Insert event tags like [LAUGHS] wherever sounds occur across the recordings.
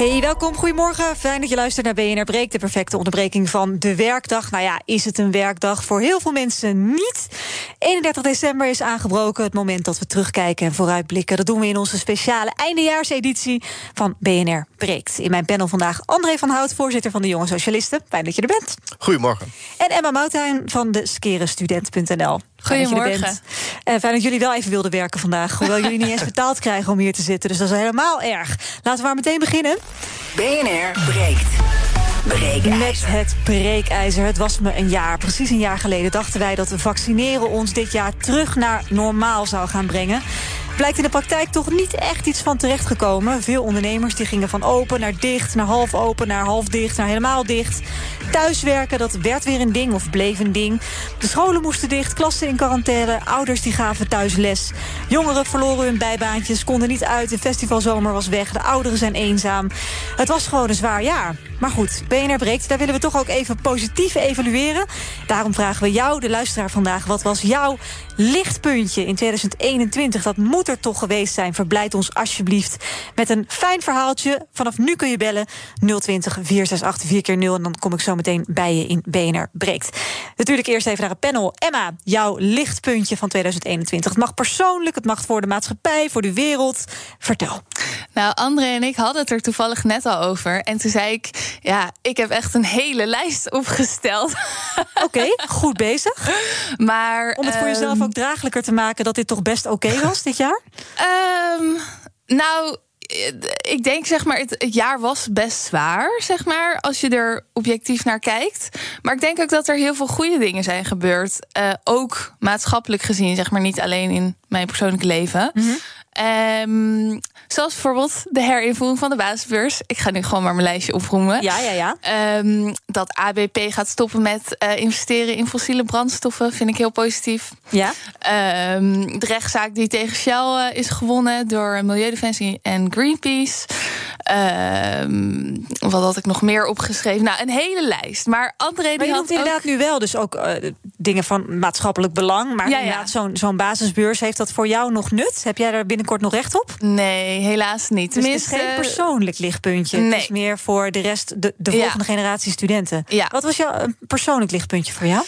Hey, welkom. Goedemorgen. Fijn dat je luistert naar BNR Breek, de perfecte onderbreking van de werkdag. Nou ja, is het een werkdag? Voor heel veel mensen niet. 31 december is aangebroken, het moment dat we terugkijken en vooruitblikken. Dat doen we in onze speciale eindejaarseditie van BNR Breekt. In mijn panel vandaag André van Hout, voorzitter van de Jonge Socialisten. Fijn dat je er bent. Goedemorgen. En Emma Mouthuin van de skerenstudent.nl. Goedemorgen. Uh, fijn dat jullie wel even wilden werken vandaag. Hoewel jullie niet eens betaald [LAUGHS] krijgen om hier te zitten. Dus dat is helemaal erg. Laten we maar meteen beginnen. BNR breekt. Breekijzer. Met het breekijzer. Het was me een jaar. Precies een jaar geleden dachten wij dat we vaccineren ons dit jaar terug naar normaal zou gaan brengen blijkt in de praktijk toch niet echt iets van terechtgekomen. Veel ondernemers die gingen van open naar dicht, naar half open, naar half dicht, naar helemaal dicht. Thuiswerken, dat werd weer een ding of bleef een ding. De scholen moesten dicht, klassen in quarantaine, ouders die gaven thuis les. Jongeren verloren hun bijbaantjes, konden niet uit, de festivalzomer was weg, de ouderen zijn eenzaam. Het was gewoon een zwaar jaar. Maar goed, BNR breekt, daar willen we toch ook even positief evalueren. Daarom vragen we jou, de luisteraar vandaag, wat was jouw lichtpuntje in 2021? Dat moet er toch geweest zijn. Verblijd ons alsjeblieft met een fijn verhaaltje. Vanaf nu kun je bellen 020 468 4 keer 0 en dan kom ik zo meteen bij je in BNR breekt. Natuurlijk eerst even naar het panel. Emma, jouw lichtpuntje van 2021. Het mag persoonlijk, het mag voor de maatschappij, voor de wereld. Vertel. Nou, André en ik hadden het er toevallig net al over. En toen zei ik, ja, ik heb echt een hele lijst opgesteld. [LAUGHS] Oké, goed bezig. [LAUGHS] Maar, Om het voor jezelf ehm, ook draaglijker te maken dat dit toch best oké was dit jaar? Ehm, nou, ik denk zeg maar, het, jaar was best zwaar, zeg maar, als je er objectief naar kijkt. Maar ik denk ook dat er heel veel goede dingen zijn gebeurd. Uh, ook maatschappelijk gezien, zeg maar, niet alleen in mijn persoonlijke leven. Mhm. Um, zoals bijvoorbeeld de herinvoering van de basisbeurs. Ik ga nu gewoon maar mijn lijstje oproemen. Ja, ja, ja. Um, dat ABP gaat stoppen met uh, investeren in fossiele brandstoffen, vind ik heel positief. Ja. Um, de rechtszaak die tegen Shell uh, is gewonnen door Milieudefensie en Greenpeace. Wat had ik nog meer opgeschreven? Nou, een hele lijst. Maar André die maar je had noemt inderdaad ook... nu wel dus ook uh, dingen van maatschappelijk belang. Maar Ja, ja. inderdaad, zo'n zo'n basisbeurs, heeft dat voor jou nog nut? Heb jij daar binnenkort nog recht op? Nee, helaas niet. Dus het is geen persoonlijk lichtpuntje. Het nee. is meer voor de rest, de, de Ja. volgende generatie studenten. Ja. Wat was jouw persoonlijk lichtpuntje voor jou?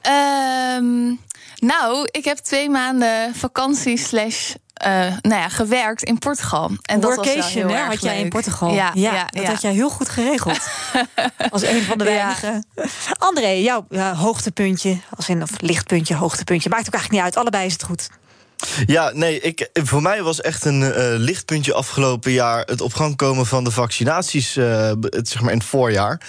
Ehm, nou, ik heb twee maanden vakantie slash... eh, nou ja, gewerkt in Portugal. En dat was heel hè, erg had jij in. Portugal. Ja, ja, dat ja. had jij heel goed geregeld. [LAUGHS] Als een van de weinigen. André, jouw hoogtepuntje, als in of lichtpuntje, hoogtepuntje. Maakt ook eigenlijk niet uit. Allebei is het goed. Ja, nee, ik, voor mij was echt een eh, lichtpuntje afgelopen jaar het op gang komen van de vaccinaties, eh, het, zeg maar in het voorjaar.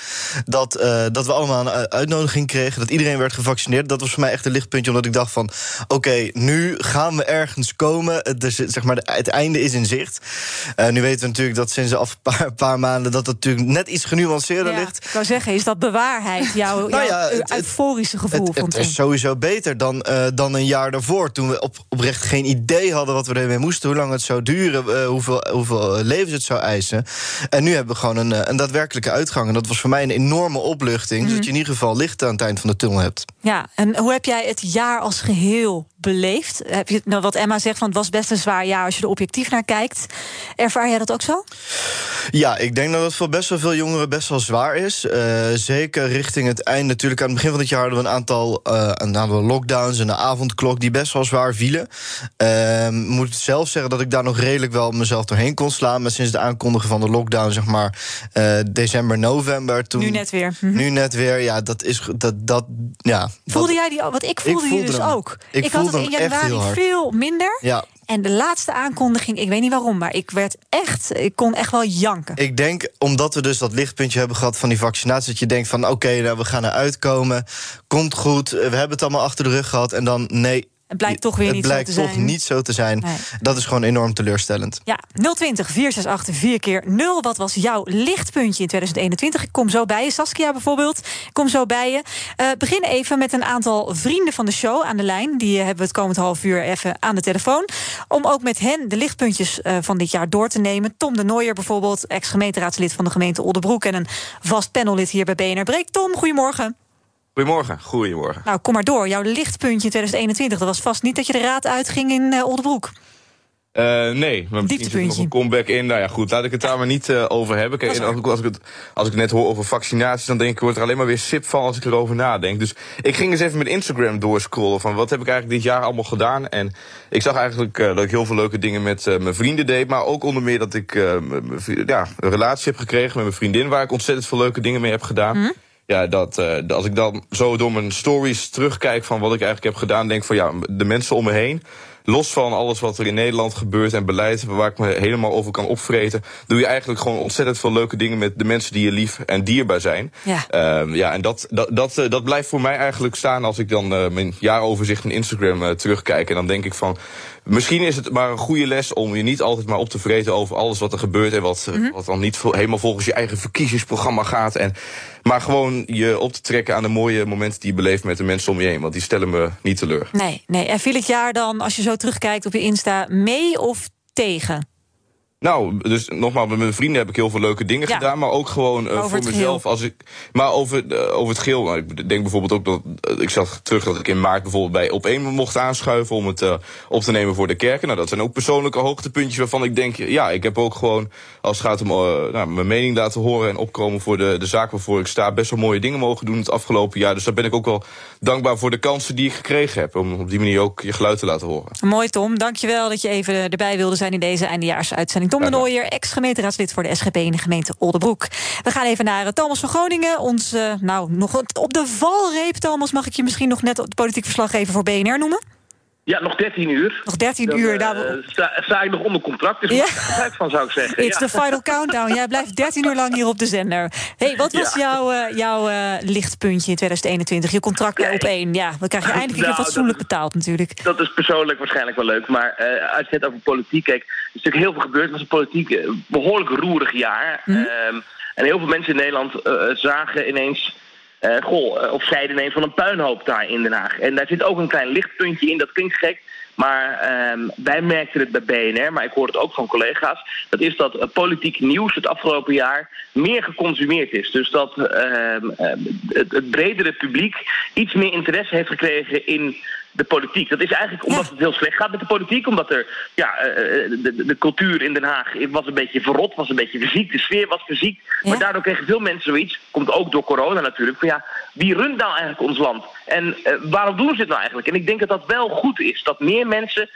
Dat, eh, dat we allemaal een uitnodiging kregen, dat iedereen werd gevaccineerd. Dat was voor mij echt een lichtpuntje, omdat ik dacht van, oké, nu gaan we ergens komen. Het, zeg maar, het einde is in zicht. Nu weten we natuurlijk dat sinds de af paar, [LAUGHS] paar maanden dat het natuurlijk net iets genuanceerder Ja, ligt. ik wou zeggen, is dat bewaarheid? Jouw, [LAUGHS] Nou jouw ja, het- het- euforische gevoel Het, van het toen? is sowieso beter dan, dan een jaar daarvoor. Toen we op, oprecht geen idee hadden wat we ermee moesten. Hoe lang het zou duren. eh, hoeveel, hoeveel eh, levens het zou eisen. En nu hebben we gewoon een, eh, een daadwerkelijke uitgang. En dat was voor mij een enorme opluchting. Mhm. Zodat je in ieder geval licht aan het eind van de tunnel hebt. Ja, en hoe heb jij het jaar als geheel beleefd? Heb je, nou, wat Emma zegt, van het was best een zwaar jaar als je er objectief naar kijkt. Ervaar jij dat ook zo? Ja, ik denk dat het voor best wel veel jongeren best wel zwaar is. Zeker richting het einde. Natuurlijk, aan het begin van het jaar hadden we een aantal, eh, een aantal lockdowns en de avondklok die best wel zwaar vielen. Ehm, moet zelf zeggen dat ik daar nog redelijk wel mezelf doorheen kon slaan. Maar sinds de aankondiging van de lockdown, zeg maar eh, december, november. Toen, Nu net weer. Mhm. Nu net weer, ja, dat is. Dat, dat, ja, Voelde dat- jij die? Want ik voelde, die voelde dus hem. ook. Ik had voelde het in januari veel minder. Ja, En de laatste aankondiging, ik weet niet waarom, maar ik werd echt, ik kon echt wel janken. Ik denk, omdat we dus dat lichtpuntje hebben gehad van die vaccinatie... dat je denkt van, oké, nou, we gaan eruit komen, komt goed... we hebben het allemaal achter de rug gehad... en dan, nee, Het blijkt toch weer niet zo te toch zijn. niet zo te zijn. Nee. Dat is gewoon enorm teleurstellend. Ja, 020 468 4 keer 0. Wat was jouw lichtpuntje in 2021? Ik kom zo bij je. Saskia bijvoorbeeld, ik kom zo bij je. Eh begin even met een aantal vrienden van de show aan de lijn. Die eh, hebben we het komend half uur even aan de telefoon. Om ook met hen de lichtpuntjes eh, van dit jaar door te nemen. Tom de Nooijer bijvoorbeeld, ex-gemeenteraadslid van de gemeente Oldenbroek... en een vast panellid hier bij BNR Breek. Tom, goedemorgen. Goedemorgen, goedemorgen. Nou, kom maar door. Jouw lichtpuntje in 2021. Dat was vast niet dat je de raad uitging in eh, Oldenbroek. Eh, nee, maar misschien zit nog een comeback in. Nou ja, goed, laat ik het daar maar niet eh, over hebben. Kijk, als, ik, als, ik het, als ik net hoor over vaccinaties, dan denk ik, ik word er alleen maar weer sip van als ik erover nadenk. Dus ik ging eens even met Instagram doorscrollen van wat heb ik eigenlijk dit jaar allemaal gedaan. En ik zag eigenlijk dat ik heel veel leuke dingen met mijn vrienden deed. Maar ook onder meer dat ik ja, een relatie heb gekregen met mijn vriendin, waar ik ontzettend veel leuke dingen mee heb gedaan. Ja, dat, dat als ik dan zo door mijn stories terugkijk van wat ik eigenlijk heb gedaan, denk van ja, de mensen om me heen. Los van alles wat er in Nederland gebeurt en beleid waar ik me helemaal over kan opvreten, doe je eigenlijk gewoon ontzettend veel leuke dingen met de mensen die je lief en dierbaar zijn. Ja. Ehm, ja, en dat, dat, dat, eh, dat blijft voor mij eigenlijk staan als ik dan eh, mijn jaaroverzicht in Instagram terugkijk. En dan denk ik van, misschien is het maar een goede les om je niet altijd maar op te vreten over alles wat er gebeurt en wat, eh, wat dan niet helemaal volgens je eigen verkiezingsprogramma gaat. En, maar gewoon je op te trekken aan de mooie momenten die je beleeft met de mensen om je heen, want die stellen me niet teleur. Nee, nee. En viel het jaar dan, als je zo terugkijkt op je Insta, mee of tegen? Nou, dus nogmaals, met mijn vrienden heb ik heel veel leuke dingen Ja. gedaan. Maar ook gewoon eh, voor mezelf. Als ik, maar over, eh, over het geheel. Nou, ik denk bijvoorbeeld ook dat. eh, ik zag terug dat ik in maart bijvoorbeeld bij op één mocht aanschuiven. om het op te nemen voor de kerken. Nou, dat zijn ook persoonlijke hoogtepuntjes waarvan ik denk. Ja, ik heb ook gewoon. als het gaat om nou, mijn mening laten horen. en opkomen voor de, de zaak waarvoor ik sta. best wel mooie dingen mogen doen het afgelopen jaar. Dus daar ben ik ook wel dankbaar voor de kansen die ik gekregen heb. om op die manier ook je geluid te laten horen. Mooi, Tom. Dankjewel dat je even erbij wilde zijn in deze eindejaarsuitzending. Tom de. Nooijer, ex-gemeenteraadslid voor de SGP in de gemeente Oldenbroek. We gaan even naar eh, Thomas van Groningen. Ons, eh, nou, nog op de valreep, Thomas, mag ik je misschien nog net het politiek verslaggever voor BNR noemen? Ja, nog 13 uur. Nog 13 Dan, uur. eh, daar... sta, sta ik nog onder contract, dus Ja. gebruik van, zou ik zeggen. It's Ja. the final countdown. Jij blijft 13 uur lang hier op de zender. hey, wat was Ja. jouw, eh, jouw eh, lichtpuntje in 2021? Je contract Ja, op één. Ja, dan krijg je eindelijk een keer Nou, fatsoenlijk betaald natuurlijk. Dat is persoonlijk waarschijnlijk wel leuk. Maar eh, als je het over politiek kijkt, er is natuurlijk heel veel gebeurd. Het was een politiek eh, behoorlijk roerig jaar. Mhm. Ehm, en heel veel mensen in Nederland eh, zagen ineens. Eh, goh, eh, of zeiden ineens van een puinhoop daar in Den Haag. En daar zit ook een klein lichtpuntje in, dat klinkt gek. Maar ehm, wij merkten het bij BNR, maar ik hoor het ook van collega's. Dat is dat eh, politiek nieuws het afgelopen jaar meer geconsumeerd is. Dus dat ehm, het bredere publiek iets meer interesse heeft gekregen in de politiek. Dat is eigenlijk omdat het heel slecht gaat met de politiek. Omdat er, ja, eh, eh, de, de, cultuur in Den Haag was een beetje verrot, was een beetje verziekt. De sfeer was verziekt. Ja. Maar daardoor kregen veel mensen zoiets, komt ook door corona natuurlijk, van ja, wie runt nou eigenlijk ons land? En eh, waarom doen ze dit nou eigenlijk? En ik denk dat dat wel goed is. Dat meer mensen,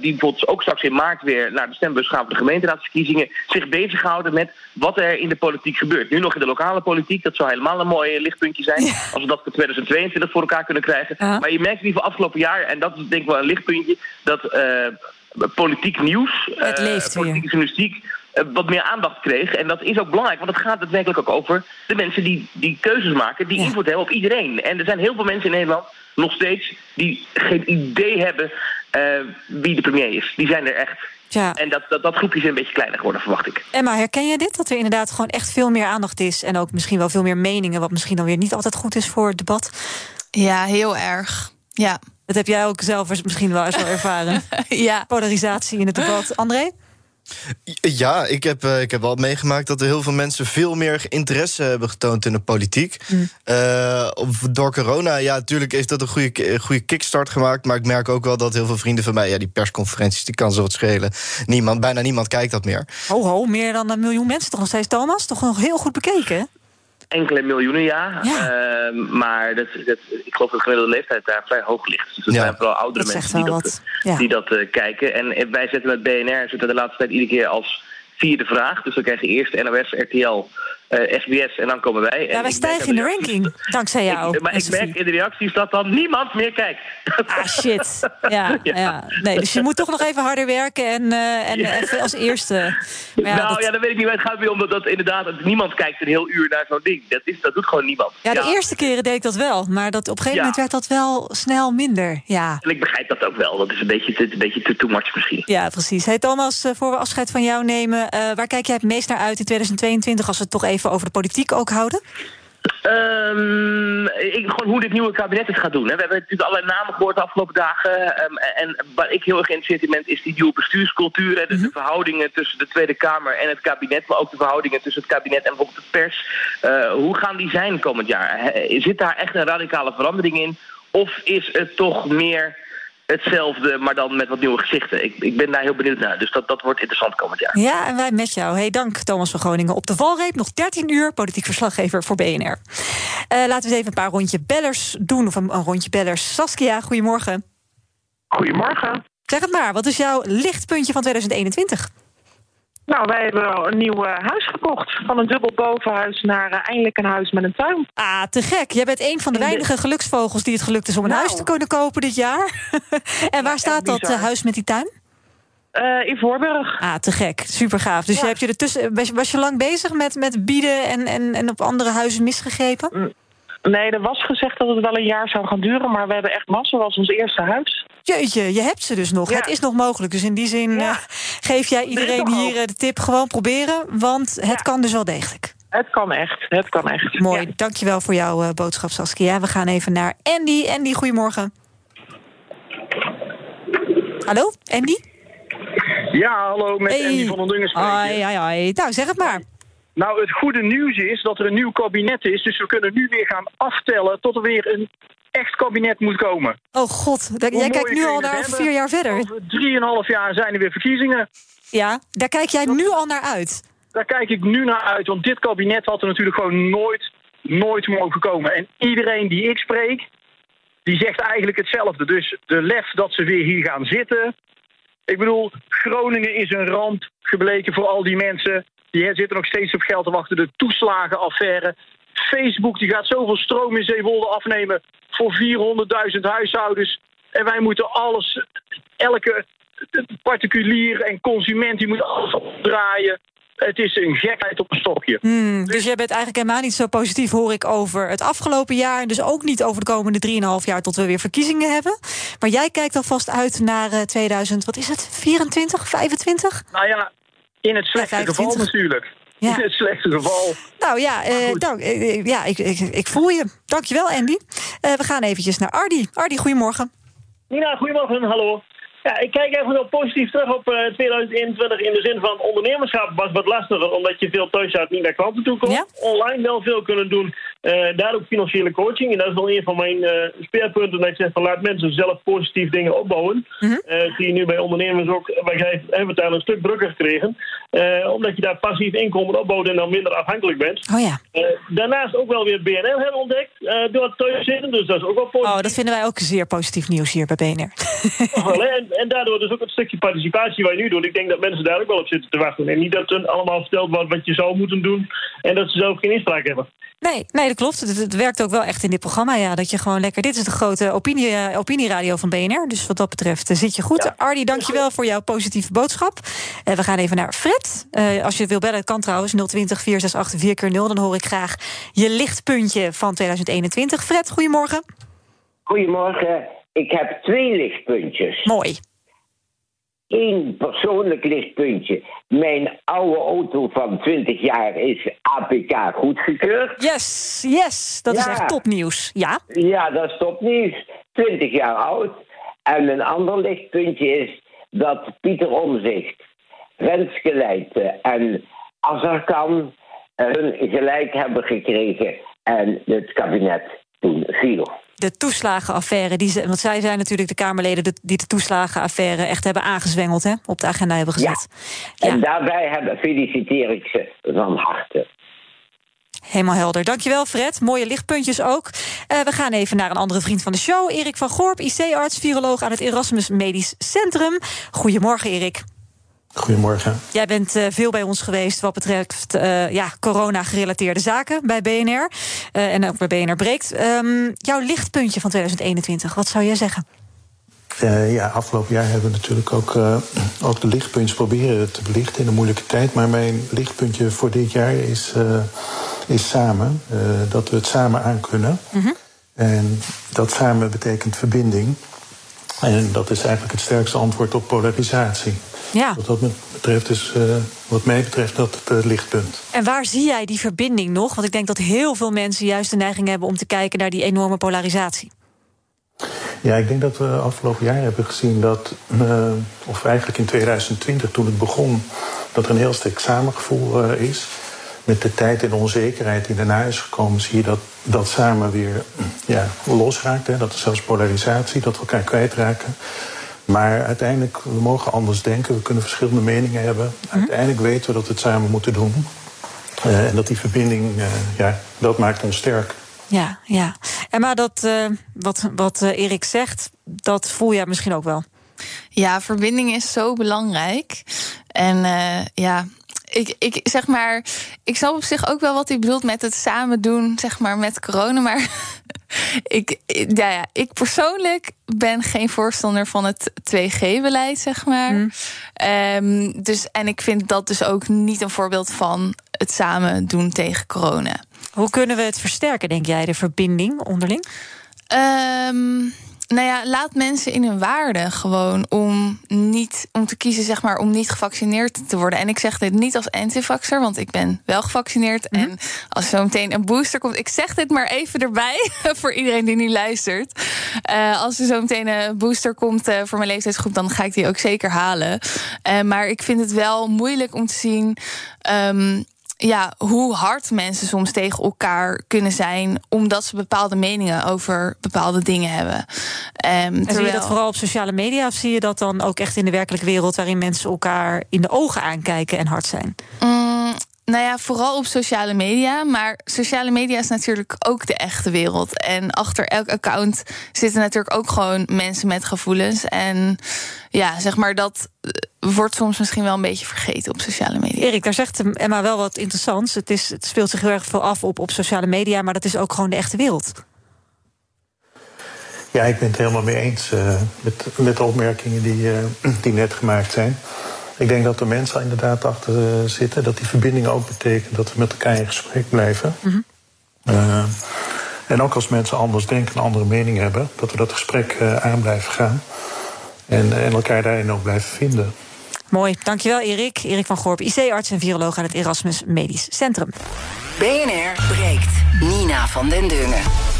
die bijvoorbeeld ook straks in maart weer naar de stembus gaan voor de gemeenteraadsverkiezingen, zich bezighouden met wat er in de politiek gebeurt. Nu nog in de lokale politiek, dat zou helemaal een mooi lichtpuntje zijn. Als we dat voor 2022 voor elkaar kunnen krijgen. Maar je merkt in ieder geval afgelopen jaar, en dat is denk ik wel een lichtpuntje, dat eh, politiek nieuws, eh, politieke journalistiek, eh, wat meer aandacht kreeg. En dat is ook belangrijk, want het gaat daadwerkelijk ook over de mensen die, die keuzes maken, die Ja. invloed hebben op iedereen. En er zijn heel veel mensen in Nederland nog steeds die geen idee hebben eh, wie de premier is. Die zijn er echt. Ja. En dat, dat, dat groepje is een beetje kleiner geworden, verwacht ik. Emma, herken je dit? Dat er inderdaad gewoon echt veel meer aandacht is. En ook misschien wel veel meer meningen. Wat misschien dan weer niet altijd goed is voor het debat. Ja, heel erg. Ja. Dat heb jij ook zelf misschien wel eens wel ervaren. [LAUGHS] ja. Polarisatie in het debat. André? Ja, ik heb, eh, ik heb wel meegemaakt dat er heel veel mensen veel meer interesse hebben getoond in de politiek. Eh, of door corona, ja, natuurlijk heeft dat een goede, goede kickstart gemaakt. Maar ik merk ook wel dat heel veel vrienden van mij, ja, die persconferenties, die kan ze wat schelen. Niemand, bijna niemand kijkt dat meer. Ho, ho, meer dan een miljoen mensen toch nog steeds, Thomas? Toch nog heel goed bekeken? Enkele miljoenen, ja. Ja. Ehm, maar dat, dat, ik geloof dat de gemiddelde leeftijd daar vrij hoog ligt. Dus dat Ja. zijn vooral oudere Dat mensen die dat. Ja. die dat eh, kijken. En eh, wij zetten met BNR zitten de laatste tijd iedere keer als vierde vraag. Dus dan krijg je eerst NOS, RTL eh, SBS en dan komen wij. En Ja, wij stijgen in de ranking, dankzij jou. Ik, maar ik merk in de reacties dat dan niemand meer kijkt. Ah, shit. [LAUGHS] Ja, ja. Nee, dus je moet toch nog even harder werken en, eh, en Ja. even als eerste. [LAUGHS] Maar ja, nou dat- ja, dat weet ik niet. maar Het gaat weer om dat, dat inderdaad dat niemand kijkt een heel uur naar zo'n ding. Dat, is, dat doet gewoon niemand. Ja, de eerste keren deed ik dat wel. Maar dat, op een gegeven moment werd dat wel snel minder. Ja, En ik begrijp dat ook wel. Dat is een beetje te, een beetje te too much misschien. ja precies. Hey Thomas, eh, voor we afscheid van jou nemen... waar kijk jij het meest naar uit in 2022... als we het toch even over de politiek ook houden? Ehm, ik, gewoon hoe dit nieuwe kabinet het gaat doen. Hè. We hebben natuurlijk allerlei namen gehoord de afgelopen dagen. Ehm, en waar ik heel erg geïnteresseerd in ben, is die nieuwe bestuurscultuur. Hè. Dus de verhoudingen tussen de Tweede Kamer en het kabinet. Maar ook de verhoudingen tussen het kabinet en bijvoorbeeld de pers. Eh, hoe gaan die zijn komend jaar? Zit daar echt een radicale verandering in? Of is het toch meer hetzelfde, maar dan met wat nieuwe gezichten? Ik, ik ben daar heel benieuwd naar. Dus dat, dat wordt interessant komend jaar. Ja, en wij met jou. Hey, dank Thomas van Groningen. Op de valreep nog 13 uur, politiek verslaggever voor BNR. Eh, laten we eens even een paar rondje bellers doen. Of een, een rondje bellers. Saskia, goedemorgen. Goedemorgen. Zeg het maar, wat is jouw lichtpuntje van 2021? Nou, wij hebben een nieuw eh, huis gekocht. Van een dubbel bovenhuis naar eh, eindelijk een huis met een tuin. Ah, te gek. Jij bent een van de In de- weinige geluksvogels die het gelukt is om een Nou. huis te kunnen kopen dit jaar. [LAUGHS] en waar staat dat eh, huis met die tuin? Eh, in Voorburg. Ah, te gek. Super gaaf. Dus Ja. je hebt je ertussen, was, was je lang bezig met, met bieden en, en, en op andere huizen misgegrepen? Nee, er was gezegd dat het wel een jaar zou gaan duren, maar we hebben echt massa. was ons eerste huis. Jeetje, je hebt ze dus nog. Ja. Het is nog mogelijk. Dus in die zin Ja. eh, geef jij iedereen hier hoop. eh, de tip gewoon proberen. Want het Ja. kan dus wel degelijk. Het kan echt, het kan echt. Mooi, Ja. dankjewel voor jouw eh, boodschap Saskia. We gaan even naar Andy. Andy, goedemorgen. Hallo, Andy? Ja, hallo, met Hey. Andy van der Dungen spreken. Ai, ai, ai. Nou, zeg het maar. Nou, het goede nieuws is dat er een nieuw kabinet is, dus we kunnen nu weer gaan aftellen tot er weer een echt kabinet moet komen. Oh god, jij kijkt nu al naar hebben? vier jaar verder. Over drieënhalf jaar zijn er weer verkiezingen. Ja, daar kijk jij nu al naar uit. Daar kijk ik nu naar uit, want dit kabinet had er natuurlijk gewoon nooit, nooit mogen komen. En iedereen die ik spreek, die zegt eigenlijk hetzelfde. Dus de lef dat ze weer hier gaan zitten. Ik bedoel, Groningen is een ramp gebleken voor al die mensen. Die zitten nog steeds op geld te wachten. De toeslagenaffaire. Facebook die gaat zoveel stroom in Zeewolde afnemen voor 400.000 huishoudens. En wij moeten alles, elke particulier en consument, die moet alles opdraaien. Het is een gekheid op een stokje. Hmm, dus jij bent eigenlijk helemaal niet zo positief, hoor ik, over het afgelopen jaar. En dus ook niet over de komende 3,5 jaar tot we weer verkiezingen hebben. Maar jij kijkt alvast uit naar eh, 2000, wat is het, 24, 25? Nou ja, in het slechte Ja, geval 25. natuurlijk. Ja. In het slechte geval. Nou ja, eh, dank, eh, ja ik, ik, ik voel je. Dankjewel, Andy. Eh, we gaan eventjes naar Ardi. Ardi, goedemorgen. Nina, goedemorgen, hallo. Ja, ik kijk even wel positief terug op eh, 2021 in de zin van ondernemerschap was wat lastiger, omdat je veel thuis uit niet naar klanten toe komt. Ja. Online wel veel kunnen doen, eh, daar ook financiële coaching. En dat is wel een van mijn eh, speerpunten, dat ik zeg van laat mensen zelf positief dingen opbouwen. Eh, zie je nu bij ondernemers ook, wij hebben het daar een stuk drukker gekregen, omdat je daar passief inkomen opbouwt en dan minder afhankelijk bent. Oh ja. Daarnaast ook wel weer BNL hebben ontdekt door het thuis zitten, dus dat is ook wel positief. Oh, dat vinden wij ook zeer positief nieuws hier bij BNR. Wel? En, en daardoor dus ook het stukje participatie wat je nu doet. Ik denk dat mensen daar ook wel op zitten te wachten. En niet dat er allemaal verteld wordt wat je zou moeten doen. En dat ze zelf geen inspraak hebben. Nee, nee, dat klopt. Het, het werkt ook wel echt in dit programma. Ja, dat je gewoon lekker. Dit is de grote opinie, eh, opinieradio van BNR. Dus wat dat betreft eh, zit je goed. Ardi, dankjewel voor jouw positieve boodschap. Eh, we gaan even naar Fred. Als je wil bellen, kan trouwens 020 468 4 keer 0 Dan hoor ik graag je lichtpuntje van 2021. Fred, goedemorgen. Goedemorgen. Ik heb twee lichtpuntjes. Mooi. Eén persoonlijk lichtpuntje. Mijn oude auto van 20 jaar is APK goedgekeurd. Yes, yes. Dat is echt topnieuws. Ja? Ja, dat is topnieuws. 20 jaar oud. En een ander lichtpuntje is dat Pieter Omzicht, Renske en Azarkan hun gelijk hebben gekregen en het kabinet toen viel. De toeslagenaffaire. Die ze, want zij zijn natuurlijk de Kamerleden de- die de toeslagenaffaire echt hebben aangezwengeld. Hè, op de agenda hebben gezet. En daarbij hebben, feliciteer ik ze van harte. Helemaal helder. Dankjewel, Fred. Mooie lichtpuntjes ook. Eh, we gaan even naar een andere vriend van de show. Erik van Gorp, IC-arts, viroloog aan het Erasmus Medisch Centrum. Goedemorgen, Erik. Goedemorgen. Jij bent uh, veel bij ons geweest wat betreft uh, ja, corona-gerelateerde zaken bij BNR. Uh, en ook bij BNR Breekt. Um, jouw lichtpuntje van 2021, wat zou jij zeggen? ja, afgelopen jaar hebben we natuurlijk ook, ook de lichtpuntjes proberen te belichten in een moeilijke tijd. Maar mijn lichtpuntje voor dit jaar is, is samen. dat we het samen aankunnen. Mm -hmm. En dat samen betekent verbinding. En dat is eigenlijk het sterkste antwoord op polarisatie. Ja. Wat dat betreft is, uh, wat mij betreft, dat het uh, lichtpunt. En waar zie jij die verbinding nog? Want ik denk dat heel veel mensen juist de neiging hebben om te kijken naar die enorme polarisatie. Ja, ik denk dat we afgelopen jaar hebben gezien dat, uh, of eigenlijk in 2020 toen het begon, dat er een heel sterk samengevoel is. Met de tijd en de onzekerheid die daarna is gekomen, zie je dat dat samen weer ja, losraakt. Hè? Dat is zelfs polarisatie, dat we elkaar kwijtraken. Maar uiteindelijk, we mogen anders denken. We kunnen verschillende meningen hebben. Uiteindelijk weten we dat we het samen moeten doen. Uh, en dat die verbinding, uh, ja, dat maakt ons sterk. Ja, ja. En maar dat, uh, wat, wat Erik zegt, dat voel jij misschien ook wel. Ja, verbinding is zo belangrijk. En ja, ik, ik zeg maar, ik snap op zich ook wel wat hij bedoelt met het samen doen, zeg maar, met corona. Maar [LAUGHS] ik, ja, ja, ik persoonlijk ben geen voorstander van het 2G-beleid, zeg maar. Mm. Um, dus, en ik vind dat dus ook niet een voorbeeld van het samen doen tegen corona. Hoe kunnen we het versterken, denk jij, de verbinding onderling? Um, nou ja, laat mensen in hun waarde gewoon om niet om te kiezen, zeg maar, om niet gevaccineerd te worden. En ik zeg dit niet als antivaxer, want ik ben wel gevaccineerd. Mm -hmm. En als zo meteen een booster komt, ik zeg dit maar even erbij [LAUGHS] voor iedereen die nu luistert. Uh, als er zo meteen een booster komt uh, voor mijn leeftijdsgroep, dan ga ik die ook zeker halen. Uh, maar ik vind het wel moeilijk om te zien. Um, ja, hoe hard mensen soms tegen elkaar kunnen zijn. omdat ze bepaalde meningen over bepaalde dingen hebben. Um, en terwijl... zie je dat vooral op sociale media? Of zie je dat dan ook echt in de werkelijke wereld. waarin mensen elkaar in de ogen aankijken en hard zijn? Mm, nou ja, vooral op sociale media. Maar sociale media is natuurlijk ook de echte wereld. En achter elk account zitten natuurlijk ook gewoon mensen met gevoelens. En ja, zeg maar dat wordt soms misschien wel een beetje vergeten op sociale media. Erik, daar zegt Emma wel wat interessants. Het, is, het speelt zich heel erg veel af op, op sociale media, maar dat is ook gewoon de echte wereld. Ja, ik ben het helemaal mee eens uh, met, met de opmerkingen die, uh, die net gemaakt zijn. Ik denk dat er mensen inderdaad achter uh, zitten. Dat die verbinding ook betekent dat we met elkaar in gesprek blijven. Mm -hmm. uh, en ook als mensen anders denken, een andere mening hebben, dat we dat gesprek uh, aan blijven gaan. En, en elkaar daarin ook blijven vinden. Mooi, dankjewel Erik. Erik van Gorp, IC-arts en viroloog aan het Erasmus Medisch Centrum. BNR breekt. Nina van den Dungen.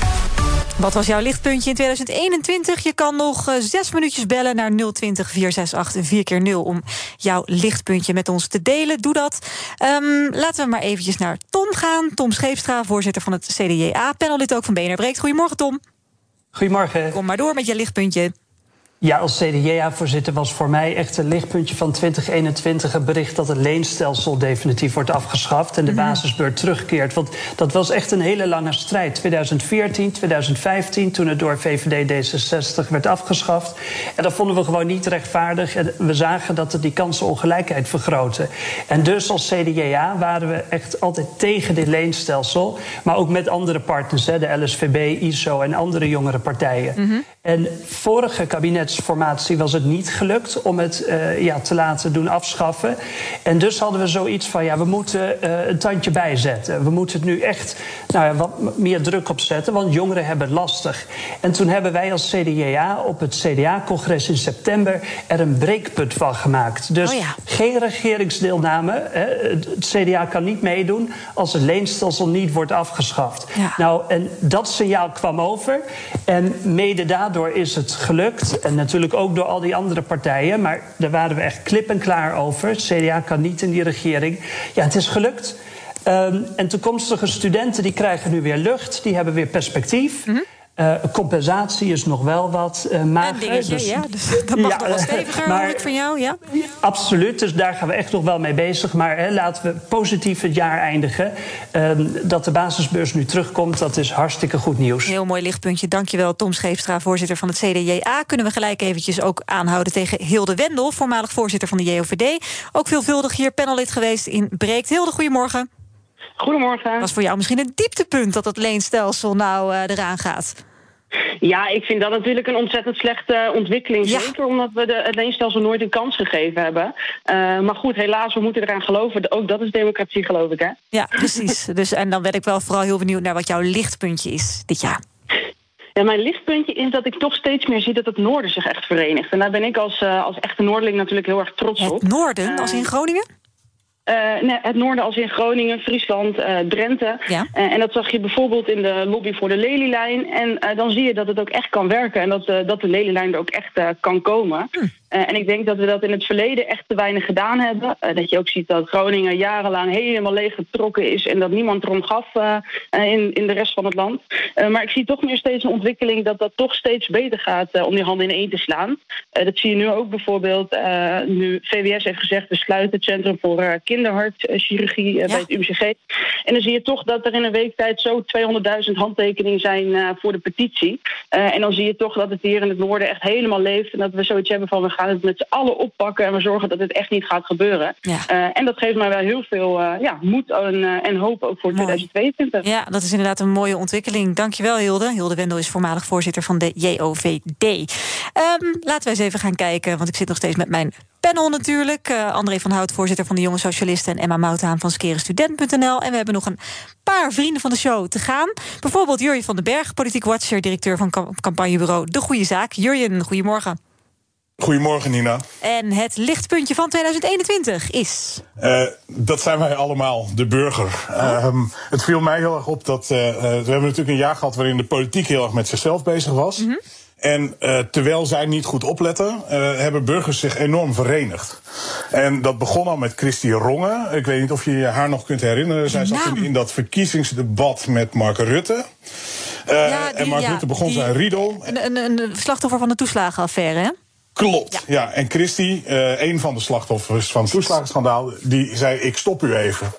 Wat was jouw lichtpuntje in 2021? Je kan nog uh, zes minuutjes bellen naar 020 468 4 keer 0 om jouw lichtpuntje met ons te delen. Doe dat. Um, laten we maar eventjes naar Tom gaan. Tom Scheepstra, voorzitter van het CDJA, panellid ook van BNR Breekt. Goedemorgen, Tom. Goedemorgen. Kom maar door met je lichtpuntje. Ja, als CDA-voorzitter was voor mij echt een lichtpuntje van 2021 het bericht dat het leenstelsel definitief wordt afgeschaft en de Mhm. basisbeurt terugkeert. Want dat was echt een hele lange strijd. 2014, 2015, toen het door VVD D66 werd afgeschaft. En dat vonden we gewoon niet rechtvaardig. En we zagen dat het die kansenongelijkheid vergrootte. En dus als CDA waren we echt altijd tegen dit leenstelsel. Maar ook met andere partners, hè, de LSVB, ISO en andere jongere partijen. En vorige kabinetsformatie was het niet gelukt om het uh, ja, te laten doen afschaffen. En dus hadden we zoiets van, ja, we moeten uh, een tandje bijzetten. We moeten het nu echt nou ja, wat meer druk op zetten, want jongeren hebben het lastig. En toen hebben wij als CDA op het CDA-congres in september er een breekpunt van gemaakt. Dus Oh ja. geen regeringsdeelname. Hè. Het CDA kan niet meedoen als het leenstelsel niet wordt afgeschaft. Ja. Nou, en dat signaal kwam over. En mede daardoor is het gelukt. En natuurlijk ook door al die andere partijen. Maar daar waren we echt klip en klaar over. CDA kan niet in die regering. Ja, het is gelukt. Um, en toekomstige studenten die krijgen nu weer lucht. Die hebben weer perspectief. Mhm. Uh, compensatie is nog wel wat uh, mager. Dingetje, dus, ja. Dus dat mag ja, nog wel steviger, maar, hoor ik van jou, ja? Absoluut, dus daar gaan we echt nog wel mee bezig. Maar hè, laten we positief het jaar eindigen. Uh, dat de basisbeurs nu terugkomt, dat is hartstikke goed nieuws. Heel mooi lichtpuntje. Dankjewel, Tom Scheepstra, voorzitter van het CDJA. Kunnen we gelijk eventjes ook aanhouden tegen Hilde Wendel... voormalig voorzitter van de JOVD. Ook veelvuldig hier panellid geweest in Breekt. Hilde, goedemorgen. Goedemorgen. Was voor jou misschien een dieptepunt dat het leenstelsel nou uh, eraan gaat? Ja, ik vind dat natuurlijk een ontzettend slechte ontwikkeling. Ja. Zeker omdat we de, het leenstelsel nooit een kans gegeven hebben. Uh, maar goed, helaas, we moeten eraan geloven. Ook dat is democratie, geloof ik, hè? Ja, precies. [LAUGHS] dus, en dan ben ik wel vooral heel benieuwd naar wat jouw lichtpuntje is dit jaar. Ja, mijn lichtpuntje is dat ik toch steeds meer zie dat het noorden zich echt verenigt. En daar ben ik als, uh, als echte Noorderling natuurlijk heel erg trots het op. noorden, uh, als in Groningen? Uh, nee, het noorden als in Groningen, Friesland, uh, Drenthe. Ja. Uh, en dat zag je bijvoorbeeld in de lobby voor de Lelylijn. En dan zie je dat het ook echt kan werken en dat, dat de Lelylijn er ook echt kan komen. Hm. en ik denk dat we dat in het verleden echt te weinig gedaan hebben. dat je ook ziet dat Groningen jarenlang helemaal leeggetrokken is en dat niemand erom gaf in, in de rest van het land. maar ik zie toch meer steeds een ontwikkeling dat dat toch steeds beter gaat om die handen in één te slaan. dat zie je nu ook bijvoorbeeld nu VWS heeft gezegd we sluiten het Centrum voor Kinderen kinderhartchirurgie uh, ja. bij het UMCG. En dan zie je toch dat er in een week tijd zo 200.000 handtekeningen zijn uh, voor de petitie. Uh, en dan zie je toch dat het hier in het noorden echt helemaal leeft. En dat we zoiets hebben van we gaan het met z'n allen oppakken. En we zorgen dat het echt niet gaat gebeuren. Ja. en dat geeft mij wel heel veel ja, moed en, en, hoop ook voor Mooi. 2022. Ja, dat is inderdaad een mooie ontwikkeling. Dankjewel Hilde. Hilde Wendel is voormalig voorzitter van de JOVD. Um, laten we eens even gaan kijken, want ik zit nog steeds met mijn panel natuurlijk. Uh, André van Hout, voorzitter van de Jonge Socialisten... en Emma Mouthaan van skerenstudent.nl. En we hebben nog een paar vrienden van de show te gaan. Bijvoorbeeld Jurjen van den Berg, politiek watcher... directeur van campagnebureau De Goede Zaak. Jurjen, goedemorgen. Goedemorgen, Nina. En het lichtpuntje van 2021 is? Uh, dat zijn wij allemaal, de burger. Oh. Uh, het viel mij heel erg op dat... Uh, we hebben natuurlijk een jaar gehad waarin de politiek heel erg met zichzelf bezig was... Mm -hmm. En uh, terwijl zij niet goed opletten, uh, hebben burgers zich enorm verenigd. En dat begon al met Christy Rongen. Ik weet niet of je haar nog kunt herinneren. Zij zat in, in dat verkiezingsdebat met Mark Rutte. Uh, ja, die, en Mark ja, Rutte begon die, zijn riedel. Een, een, een slachtoffer van de toeslagenaffaire, hè? Klopt, ja. ja. En Christy, een van de slachtoffers van het toeslagenschandaal, die zei: Ik stop u even.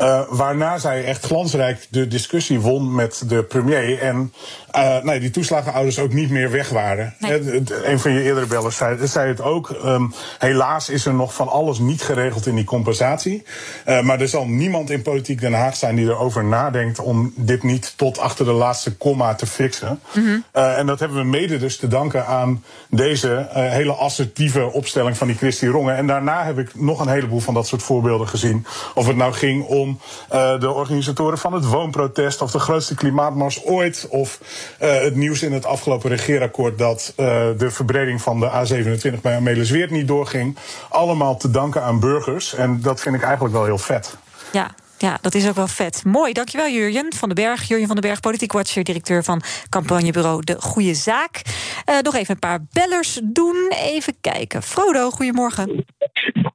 Uh, waarna zij echt glansrijk de discussie won met de premier. En uh, nee, die toeslagenouders ook niet meer weg waren. Nee. Uh, een van je eerdere bellers zei, zei het ook. Um, helaas is er nog van alles niet geregeld in die compensatie. Uh, maar er zal niemand in politiek Den Haag zijn die erover nadenkt om dit niet tot achter de laatste komma te fixen. Mm -hmm. en dat hebben we mede dus te danken aan deze hele assertieve opstelling van die Christy Rongen. En daarna heb ik nog een heleboel van dat soort voorbeelden gezien. Of het nou ging om uh, de organisatoren van het woonprotest of de grootste klimaatmars ooit. Of uh, het nieuws in het afgelopen regeerakkoord dat uh, de verbreding van de A27 bij Amelisweert niet doorging. Allemaal te danken aan burgers. En dat vind ik eigenlijk wel heel vet. Ja, ja, dat is ook wel vet. Mooi, dankjewel Jurjen van den Berg. Jurjen van den Berg, politiek watcher, directeur van campagnebureau De Goede Zaak. Uh, nog even een paar bellers doen. Even kijken. Frodo, goedemorgen.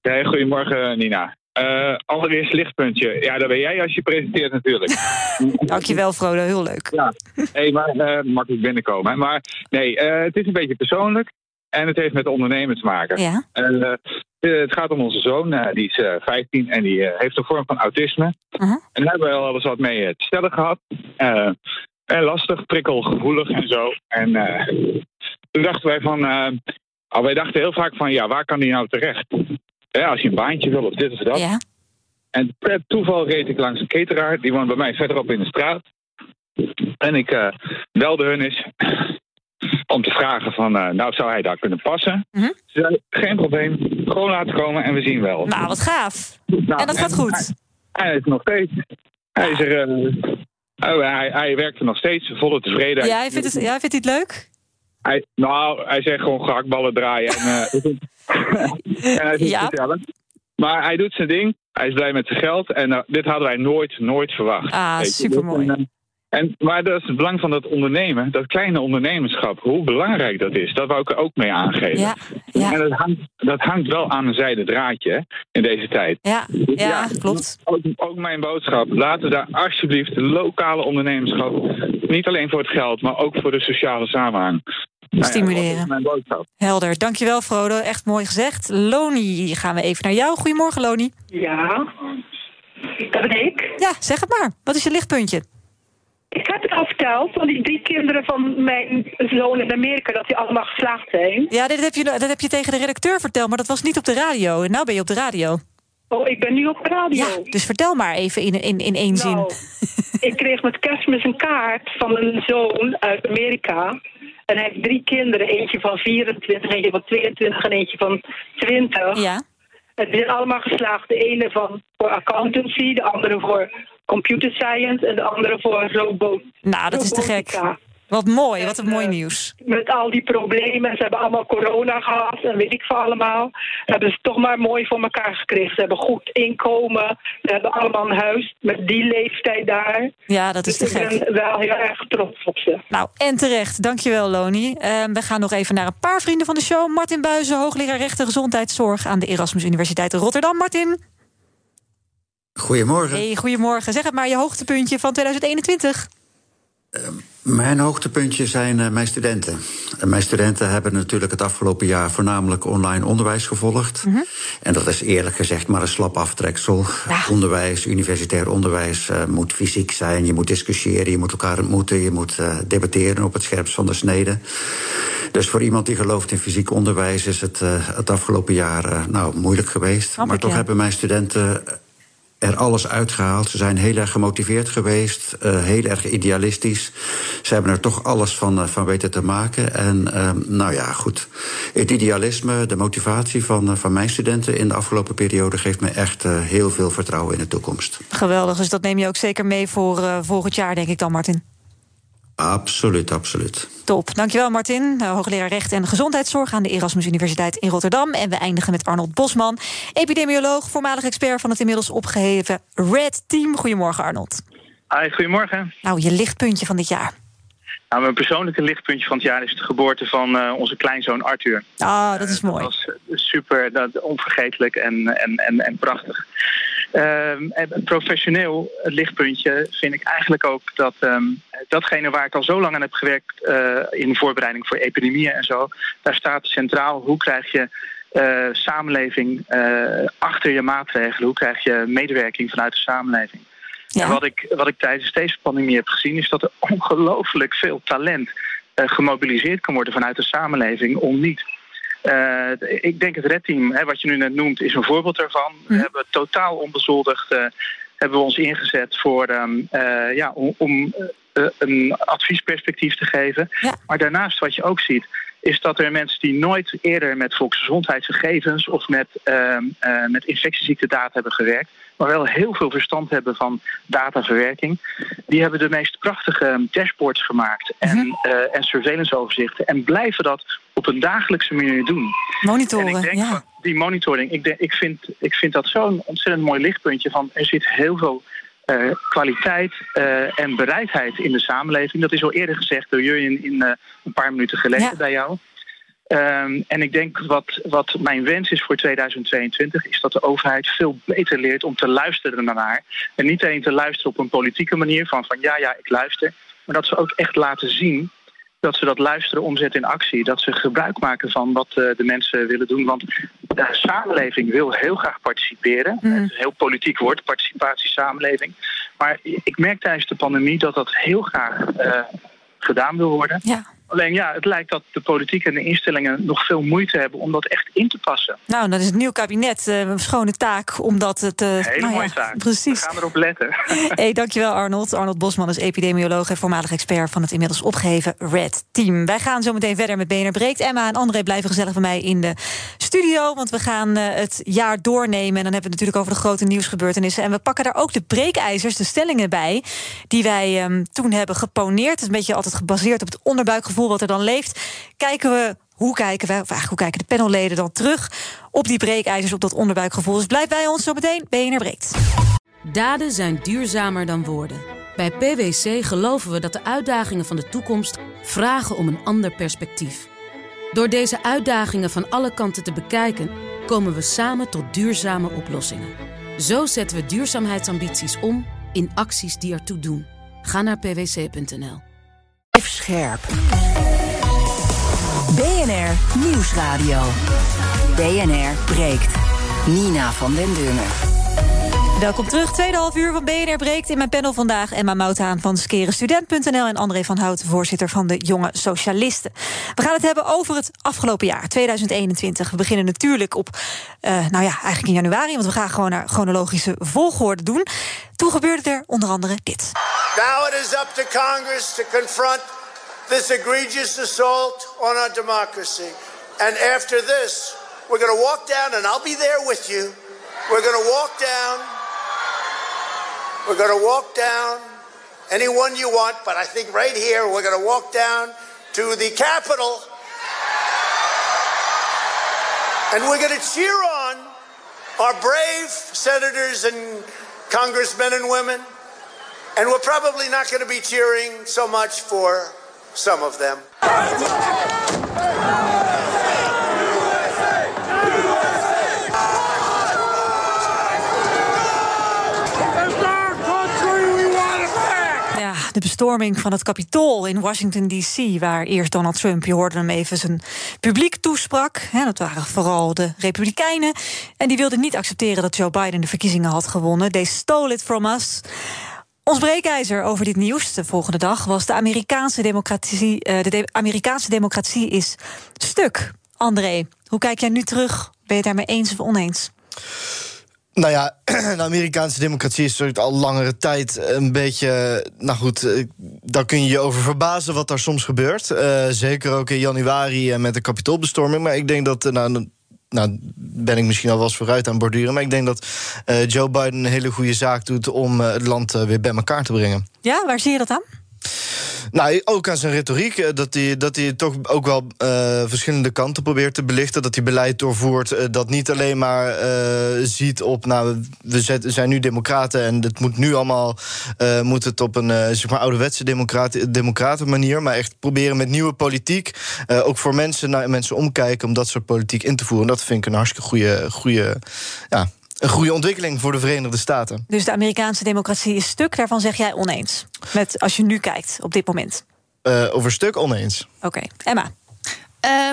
Ja, goedemorgen Nina. Uh, allereerst lichtpuntje. Ja, dat ben jij als je presenteert natuurlijk. [LAUGHS] Dankjewel Frodo, heel leuk. Ja, hey, maar uh, makkelijk binnenkomen. Maar nee, uh, het is een beetje persoonlijk. En het heeft met ondernemen te maken. Ja. het gaat om onze zoon, die is 15 en die heeft een vorm van autisme. -huh. En daar hebben we wel eens wat mee te stellen gehad. en lastig, prikkelgevoelig en zo. En toen dachten wij van... Oh, wij dachten heel vaak van, ja, waar kan die nou terecht? Ja, als je een baantje wil of dit of dat. Ja. En per toeval reed ik langs een cateraar. Die woont bij mij verderop in de straat. En ik uh, belde hun eens [CLEARS THROAT] om te vragen van... Uh, nou, zou hij daar kunnen passen? Mm -hmm. Ze zei, geen probleem. Gewoon laten komen en we zien wel. Nou, wat gaaf. Nou, en dat gaat goed. Hij, hij is nog steeds. Hij, is er, uh, oh, hij, hij werkt er nog steeds, volle tevredenheid. Ja, hij vindt het, ja, vindt hij het leuk? Hij, nou, hij zegt gewoon gehaktballen draaien. En, [LAUGHS] uh, en hij ja. Maar hij doet zijn ding. Hij is blij met zijn geld. En uh, dit hadden wij nooit, nooit verwacht. Ah, supermooi. En, uh, En, maar dat is het belang van dat ondernemen, dat kleine ondernemerschap, hoe belangrijk dat is. Dat wou ik er ook mee aangeven. Ja, ja. En dat hangt, dat hangt wel aan een zijde draadje hè, in deze tijd. Ja, ja, klopt. Ook, ook mijn boodschap. Laten we daar alsjeblieft de lokale ondernemerschap, niet alleen voor het geld, maar ook voor de sociale samenhang. Nou ja, Stimuleren. dat is mijn boodschap. Helder, dankjewel Frodo. Echt mooi gezegd. Loni, gaan we even naar jou. Goedemorgen Loni. Ja, dat ben ik. Ja, zeg het maar. Wat is je lichtpuntje? Ik heb het al verteld van die drie kinderen van mijn zoon in Amerika, dat die allemaal geslaagd zijn. Ja, dit heb, je, dat heb je tegen de redacteur verteld, maar dat was niet op de radio. En nou ben je op de radio. Oh, ik ben nu op de radio. Ja, dus vertel maar even in, in, in één zin. Nou, ik kreeg met kerstmis een kaart van een zoon uit Amerika. En hij heeft drie kinderen. Eentje van 24, eentje van 22 en eentje van 20. Ja. Het zijn allemaal geslaagd. De ene van voor accountancy, de andere voor computer science en de andere voor robot. Nou, dat is te gek. Wat mooi, wat een mooi nieuws. Met al die problemen, ze hebben allemaal corona gehad en weet ik veel allemaal. Hebben ze toch maar mooi voor elkaar gekregen. Ze hebben goed inkomen, ze hebben allemaal een huis met die leeftijd daar. Ja, dat is dus te ik gek. ben wel heel erg trots op ze. Nou, en terecht. Dankjewel, Loni. Eh, we gaan nog even naar een paar vrienden van de show. Martin Buizen, hoogleraar rechten gezondheidszorg aan de Erasmus Universiteit Rotterdam. Martin. Goedemorgen. Hey, goedemorgen. Zeg het maar, je hoogtepuntje van 2021. Mijn hoogtepuntje zijn eh, mijn studenten. En mijn studenten hebben natuurlijk het afgelopen jaar voornamelijk online onderwijs gevolgd. En dat is eerlijk gezegd maar een slap aftreksel. Onderwijs, universitair onderwijs eh, moet fysiek zijn. Je moet discussiëren, je moet elkaar ontmoeten, je moet eh, debatteren op het scherpst van de snede. Dus voor iemand die gelooft in fysiek onderwijs is het eh, het afgelopen jaar eh, nou, moeilijk geweest. Snap maar toch ja. hebben mijn studenten er alles uitgehaald. Ze zijn heel erg gemotiveerd geweest, eh, heel erg idealistisch. Ze hebben er toch alles van, eh, van weten te maken. En eh, nou ja, goed. Het idealisme, de motivatie van, eh, van mijn studenten in de afgelopen periode geeft me echt heel veel vertrouwen in de toekomst. Geweldig, dus dat neem je ook zeker mee voor volgend jaar, denk ik dan, Martin. Absoluut, absoluut. Top. Dankjewel, Martin. Eh, hoogleraar recht en gezondheidszorg aan de Erasmus Universiteit in Rotterdam. En we eindigen met Arnold Bosman, epidemioloog, voormalig expert van het inmiddels opgeheven Red Team. Goedemorgen, Arnold. Hi, goedemorgen. Nou, je lichtpuntje van dit jaar. Nou, mijn persoonlijke lichtpuntje van het jaar is de geboorte van eh, onze kleinzoon Arthur. Ah, dat is mooi. Dat was eh, super, dat, onvergetelijk en, en, en, en prachtig. Ehm, en professioneel het lichtpuntje vind ik eigenlijk ook dat ehm, datgene waar ik al zo lang aan heb gewerkt eh, in voorbereiding voor epidemieën en zo, daar staat centraal hoe krijg je eh, samenleving eh, achter je maatregelen, hoe krijg je medewerking vanuit de samenleving. En wat ik, wat ik tijdens deze pandemie heb gezien is dat er [LAUGHS] ongelooflijk veel talent gemobiliseerd kan worden vanuit de samenleving om niet. Eh, ik denk het Red Team, hè, wat je nu net noemt, is een voorbeeld daarvan. We hebben totaal onbezoldigd eh, hebben we ons ingezet voor ehm, eh, ja, om, een adviesperspectief te geven. Maar daarnaast wat je ook ziet, is dat er mensen die nooit eerder met volksgezondheidsgegevens of met, ehm, eh, met infectieziektedata hebben gewerkt, maar wel heel veel verstand hebben van dataverwerking, die hebben de meest prachtige dashboards gemaakt en, eh, en surveillance-overzichten en blijven dat op een dagelijkse manier doen. Monitoren, En ik denk ja. die monitoring, ik, denk, ik, vind, ik vind dat zo'n ontzettend mooi lichtpuntje van er zit heel veel eh, kwaliteit eh, en bereidheid in de samenleving. Dat is al eerder gezegd door Jurjen in eh, een paar minuten geleden bij jou. Ehm, en ik denk wat, wat mijn wens is voor 2022 is dat de overheid veel beter leert om te luisteren naar haar. En niet alleen te luisteren op een politieke manier van, van ja, ja, ik luister. Maar dat ze ook echt laten zien dat ze dat luisteren omzetten in actie. Dat ze gebruik maken van wat eh, de mensen willen doen. Want de samenleving wil heel graag participeren. Het is een heel politiek woord, participatie, samenleving. Maar ik merk tijdens de pandemie dat dat heel graag eh, gedaan wil worden. Alleen ja, het lijkt dat de politiek en de instellingen nog veel moeite hebben om dat echt in te passen. Nou, dan is het nieuw kabinet eh, een schone taak om dat te... Hele nou ja, mooie taak. Precies. We gaan erop letten. [LAUGHS] Hey, dankjewel Arnold. Arnold Bosman is epidemioloog en voormalig expert van het inmiddels opgeheven Red Team. Wij gaan zo meteen verder met BNR Breekt. Emma en André blijven gezellig bij mij in de studio, want we gaan eh, het jaar doornemen. En dan hebben we het natuurlijk over de grote nieuwsgebeurtenissen. En we pakken daar ook de breekijzers, de stellingen bij, die wij ehm, toen hebben geponeerd. Het is een beetje altijd gebaseerd op het onderbuikgevoel wat er dan leeft. Kijken we hoe kijken we, of eigenlijk hoe kijken de panelleden dan terug op die breekijzers, op dat onderbuikgevoel. Dus blijf bij ons zo meteen, BNR Breekt. Daden zijn duurzamer dan woorden. Bij PwC geloven we dat de uitdagingen van de toekomst vragen om een ander perspectief. Door deze uitdagingen van alle kanten te bekijken, komen we samen tot duurzame oplossingen. Zo zetten we duurzaamheidsambities om in acties die ertoe doen. Ga naar pwc.nl. Scherp. BNR Nieuwsradio. BNR breekt. Nina van den Dungen. Welkom terug, tweede half uur van BNR Breekt. In mijn panel vandaag Emma Mouthaan van skerenstudent.nl... en André van Hout, voorzitter van de Jonge Socialisten. We gaan het hebben over het afgelopen jaar, 2021. We beginnen natuurlijk op, uh, nou ja, eigenlijk in januari... want we gaan gewoon naar chronologische volgorde doen. Toen gebeurde er onder andere dit. Now it is up to Congress to confront this egregious assault on our democracy. And after this, we're going to walk down, and I'll be there with you. We're going to walk down... We're going to walk down anyone you want, but I think right here we're going to walk down to the Capitol and we're going to cheer on our brave senators and congressmen and women. And we're probably not going to be cheering so much for some of them. De bestorming van het Capitool in Washington D.C., waar eerst Donald Trump, je hoorde hem even zijn publiek toesprak. Hè, dat waren vooral de Republikeinen. En die wilden niet accepteren dat Joe Biden de verkiezingen had gewonnen. They stole it from us. Ons breekijzer over dit nieuws de volgende dag was de Amerikaanse democratie. Uh, de, Amerikaanse democratie is stuk. André, hoe kijk jij nu terug? Ben je daarmee eens of oneens? Nou ja, [CLEARS THROAT] de Amerikaanse democratie is natuurlijk al langere tijd een beetje. Nou goed, eh, daar kun je je over verbazen wat daar soms gebeurt. Uh, zeker ook in januari met de kapitoolbestorming. Maar ik denk dat. Nou, nou, ben ik misschien al wel eens vooruit aan borduren. Maar ik denk dat Joe Biden een hele goede zaak doet om het land weer bij elkaar te brengen. Ja, waar zie je dat aan? Nou, ook aan zijn retoriek. Dat hij, dat hij toch ook wel uh, verschillende kanten probeert te belichten. Dat hij beleid doorvoert uh, dat niet alleen maar ziet op... nou, we zijn nu democraten en het moet nu allemaal... moet het op een zeg maar ouderwetse democrat, democraten manier... maar echt proberen met nieuwe politiek... ook voor mensen naar mensen omkijken om dat soort politiek in te voeren. En dat vind ik een hartstikke goede, goede ja, een goede ontwikkeling voor de Verenigde Staten. Dus de Amerikaanse democratie is stuk, daarvan zeg jij oneens. Met als je nu kijkt op dit moment. Uh, over stuk oneens. Oké, okay. Emma.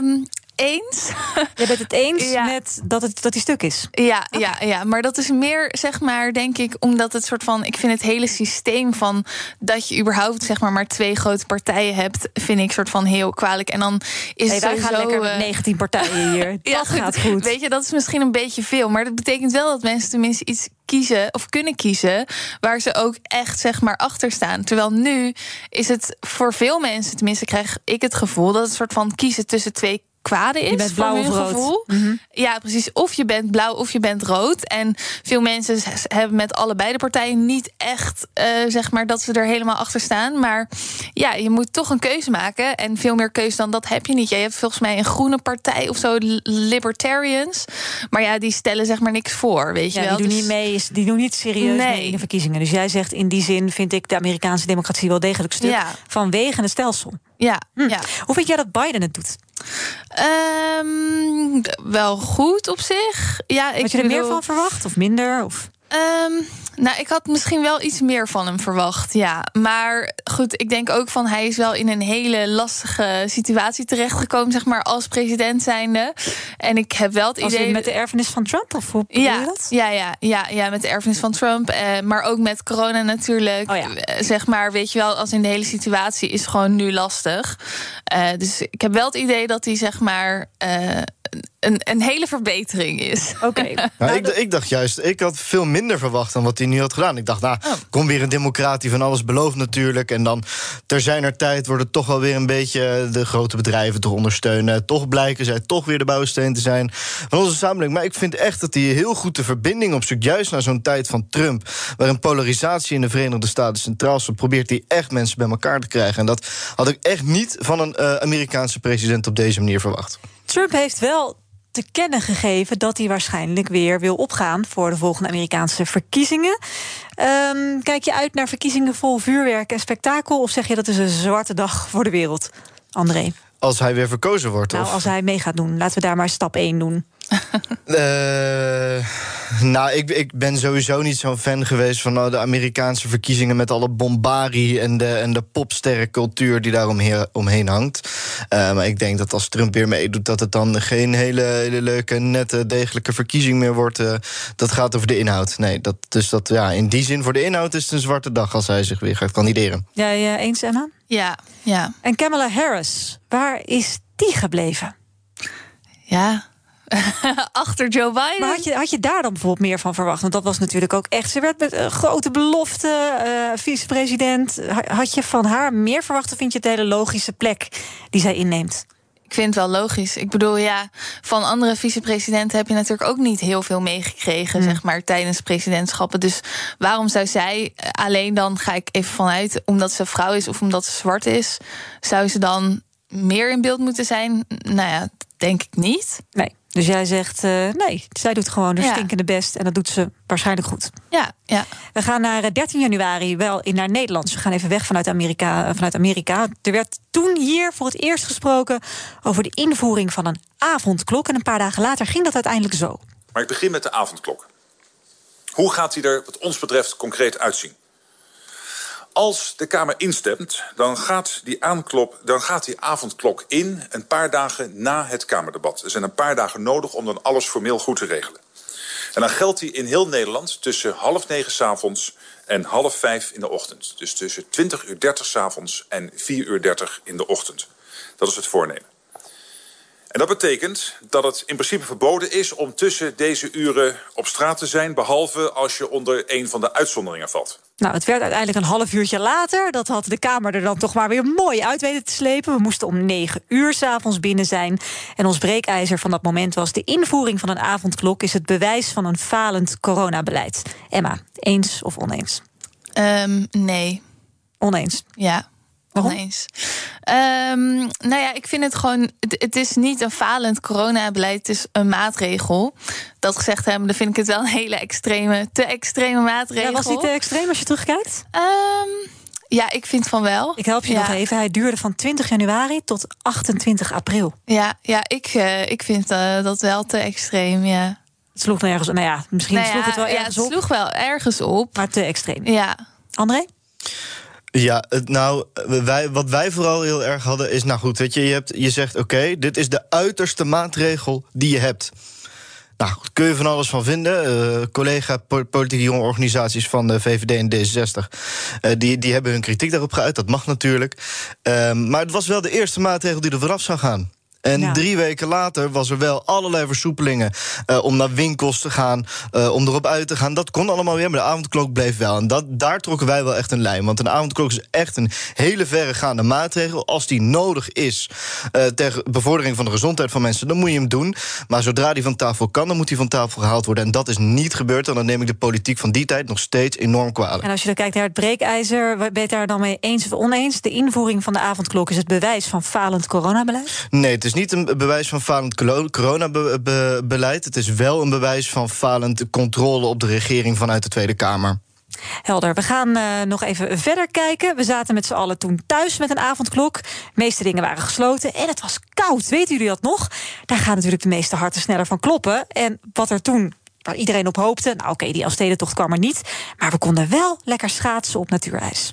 Um, eens. Je bent het eens [LAUGHS] ja. met dat, het, dat die stuk is? Ja, okay. ja, ja, maar dat is meer, zeg maar, denk ik, omdat het soort van. Ik vind het hele systeem van dat je überhaupt, zeg maar, maar twee grote partijen hebt, vind ik soort van heel kwalijk. En dan is hey, wij gaan lekker met 19 partijen hier. [LAUGHS] ja, dat gaat goed. Weet je, dat is misschien een beetje veel. Maar dat betekent wel dat mensen tenminste iets kiezen of kunnen kiezen waar ze ook echt zeg maar achter staan. Terwijl nu is het voor veel mensen, tenminste krijg ik het gevoel dat het een soort van kiezen tussen twee kwade is. Je bent blauw of rood. Gevoel. Mm -hmm. Ja, precies. Of je bent blauw of je bent rood. En veel mensen hebben met allebei de partijen niet echt, uh, zeg maar, dat ze er helemaal achter staan. Maar ja, je moet toch een keuze maken. En veel meer keuze dan dat heb je niet. Je hebt volgens mij een groene partij of zo, Libertarians. Maar ja, die stellen zeg maar niks voor. Weet je ja, wel. Die doen dus... niet mee, die doen niet serieus nee. mee in de verkiezingen. Dus jij zegt in die zin vind ik de Amerikaanse democratie wel degelijk stuk ja. vanwege het stelsel. Ja, hm. ja. Hoe vind jij dat Biden het doet? Um, wel goed op zich. Ja, ik Had je er meer van verwacht of minder? Of? Um, nou, ik had misschien wel iets meer van hem verwacht, ja. Maar goed, ik denk ook van hij is wel in een hele lastige situatie terechtgekomen, zeg maar, als president zijnde. En ik heb wel het als idee. Met de erfenis van Trump of hoe ja, je dat? Ja, ja, ja, ja, met de erfenis van Trump. Eh, maar ook met corona natuurlijk. Oh ja. Eh, zeg maar, weet je wel, als in de hele situatie is gewoon nu lastig. Uh, dus ik heb wel het idee dat hij, zeg maar. Een, een, hele verbetering is. Oké. [LAUGHS] Okay. Nou, ik, ik, dacht juist, ik had veel minder verwacht dan wat hij nu had gedaan. Ik dacht, nou, oh. kom weer een democraat die van alles belooft natuurlijk. En dan ter zijner tijd wordt het toch wel weer een beetje de grote bedrijven toch ondersteunen. Toch blijken zij toch weer de bouwsteen te zijn van onze samenleving. Maar ik vind echt dat hij heel goed de verbinding opzoekt. Juist naar zo'n tijd van Trump, waarin polarisatie in de Verenigde Staten centraal staat, probeert hij echt mensen bij elkaar te krijgen. En dat had ik echt niet van een uh, Amerikaanse president op deze manier verwacht. Trump heeft wel te kennen gegeven dat hij waarschijnlijk weer wil opgaan voor de volgende Amerikaanse verkiezingen. Ehm, kijk je uit naar verkiezingen vol vuurwerk en spektakel, of zeg je dat is een zwarte dag voor de wereld? André. Als hij weer verkozen wordt, Nou, of? als hij mee gaat doen, laten we daar maar stap 1 doen. [LAUGHS] Eh, nou, ik, ik ben sowieso niet zo'n fan geweest van nou, de Amerikaanse verkiezingen met alle bombarie en de, en de popsterrencultuur die daar omheen, omheen hangt. Eh, maar ik denk dat als Trump weer meedoet, dat het dan geen hele, hele leuke, nette, degelijke verkiezing meer wordt. Eh, dat gaat over de inhoud. Nee, dat, dus dat, ja, in die zin voor de inhoud is het een zwarte dag als hij zich weer gaat kandideren. Jij eh, eens, Emma? Ja, ja. En Kamala Harris, waar is die gebleven? Ja. [LAUGHS] Achter Joe Biden. Maar had je, had je daar dan bijvoorbeeld meer van verwacht? Want dat was natuurlijk ook echt. Ze werd met een grote belofte, eh vicepresident. Ha- Had je van haar meer verwacht? Of vind je het een hele logische plek die zij inneemt? Ik vind het wel logisch. Ik bedoel, ja, van andere vicepresidenten heb je natuurlijk ook niet heel veel meegekregen, zeg maar, tijdens presidentschappen. Dus waarom zou zij eh, alleen dan, ga ik even vanuit, omdat ze vrouw is of omdat ze zwart is, zou ze dan meer in beeld moeten zijn? Nou ja, denk ik niet. Nee. Dus jij zegt eh, nee, zij doet gewoon de Ja. stinkende best. En dat doet ze waarschijnlijk goed. Ja, ja. We gaan naar eh, 13 januari wel in naar Nederland. We gaan even weg vanuit Amerika, eh, vanuit Amerika. Er werd toen hier voor het eerst gesproken over de invoering van een avondklok. En een paar dagen later ging dat uiteindelijk zo. Maar ik begin met de avondklok. Hoe gaat die er wat ons betreft concreet uitzien? Als de Kamer instemt, dan gaat, die aanklop, dan gaat die avondklok in een paar dagen na het Kamerdebat. Er zijn een paar dagen nodig om dan alles formeel goed te regelen. En dan geldt die in heel Nederland tussen half negen s'avonds en half vijf in de ochtend. Dus tussen 20 uur 30 s'avonds en 4 uur 30 in de ochtend. Dat is het voornemen. En dat betekent dat het in principe verboden is om tussen deze uren op straat te zijn, behalve als je onder een van de uitzonderingen valt. Nou, het werd uiteindelijk een half uurtje later. Dat had de Kamer er dan toch maar weer mooi uit weten te slepen. We moesten om negen uur s'avonds binnen zijn. En ons breekijzer van dat moment was... de invoering van een avondklok is het bewijs van een falend coronabeleid. Emma, eens of oneens? Ehm, nee. Oneens? Ja. Oneens. Ehm, nou ja, ik vind het gewoon. Het, het is niet een falend coronabeleid, het is een maatregel. Dat gezegd hebben, dan vind ik het wel een hele extreme, te extreme maatregel. Ja, was die te extreem als je terugkijkt? Ehm, ja, ik vind van wel. Ik help je Ja. nog even. Hij duurde van 20 januari tot 28 april. Ja, ja ik, eh, ik vind eh, dat wel te extreem, ja. Het sloeg nergens Nou ja, misschien Nou ja, sloeg het wel ja, ergens het op. sloeg wel ergens op. Maar te extreem. Ja. André? Ja, nou, wij, wat wij vooral heel erg hadden is... nou goed, weet je, je, hebt, je zegt... oké, dit is de uiterste maatregel die je hebt. Nou, kun je van alles van vinden. Eh, collega po- politieke jonge organisaties van de VVD en D66... eh, die, die hebben hun kritiek daarop geuit, dat mag natuurlijk. Ehm, maar het was wel de eerste maatregel die er vanaf zou gaan. En Ja. drie weken later was er wel allerlei versoepelingen eh, om naar winkels te gaan, eh, om erop uit te gaan. Dat kon allemaal weer, maar de avondklok bleef wel. En dat, daar trokken wij wel echt een lijn. Want een avondklok is echt een hele verregaande maatregel. Als die nodig is eh, ter bevordering van de gezondheid van mensen, dan moet je hem doen. Maar zodra die van tafel kan, dan moet die van tafel gehaald worden. En dat is niet gebeurd. En dan neem ik de politiek van die tijd nog steeds enorm kwalijk. En als je dan kijkt naar het breekijzer, ben je het daar dan mee eens of oneens? De invoering van de avondklok is het bewijs van falend coronabeleid? Nee, het is niet een bewijs van falend coronabeleid. Het is wel een bewijs van falend controle op de regering vanuit de Tweede Kamer. Helder. We gaan eh, nog even verder kijken. We zaten met z'n allen toen thuis met een avondklok. De meeste dingen waren gesloten en het was koud. Weten jullie dat nog? Daar gaan natuurlijk de meeste harten sneller van kloppen. En wat er toen waar iedereen op hoopte. Nou, oké, die Elfstedentocht kwam er niet. Maar we konden wel lekker schaatsen op natuurijs.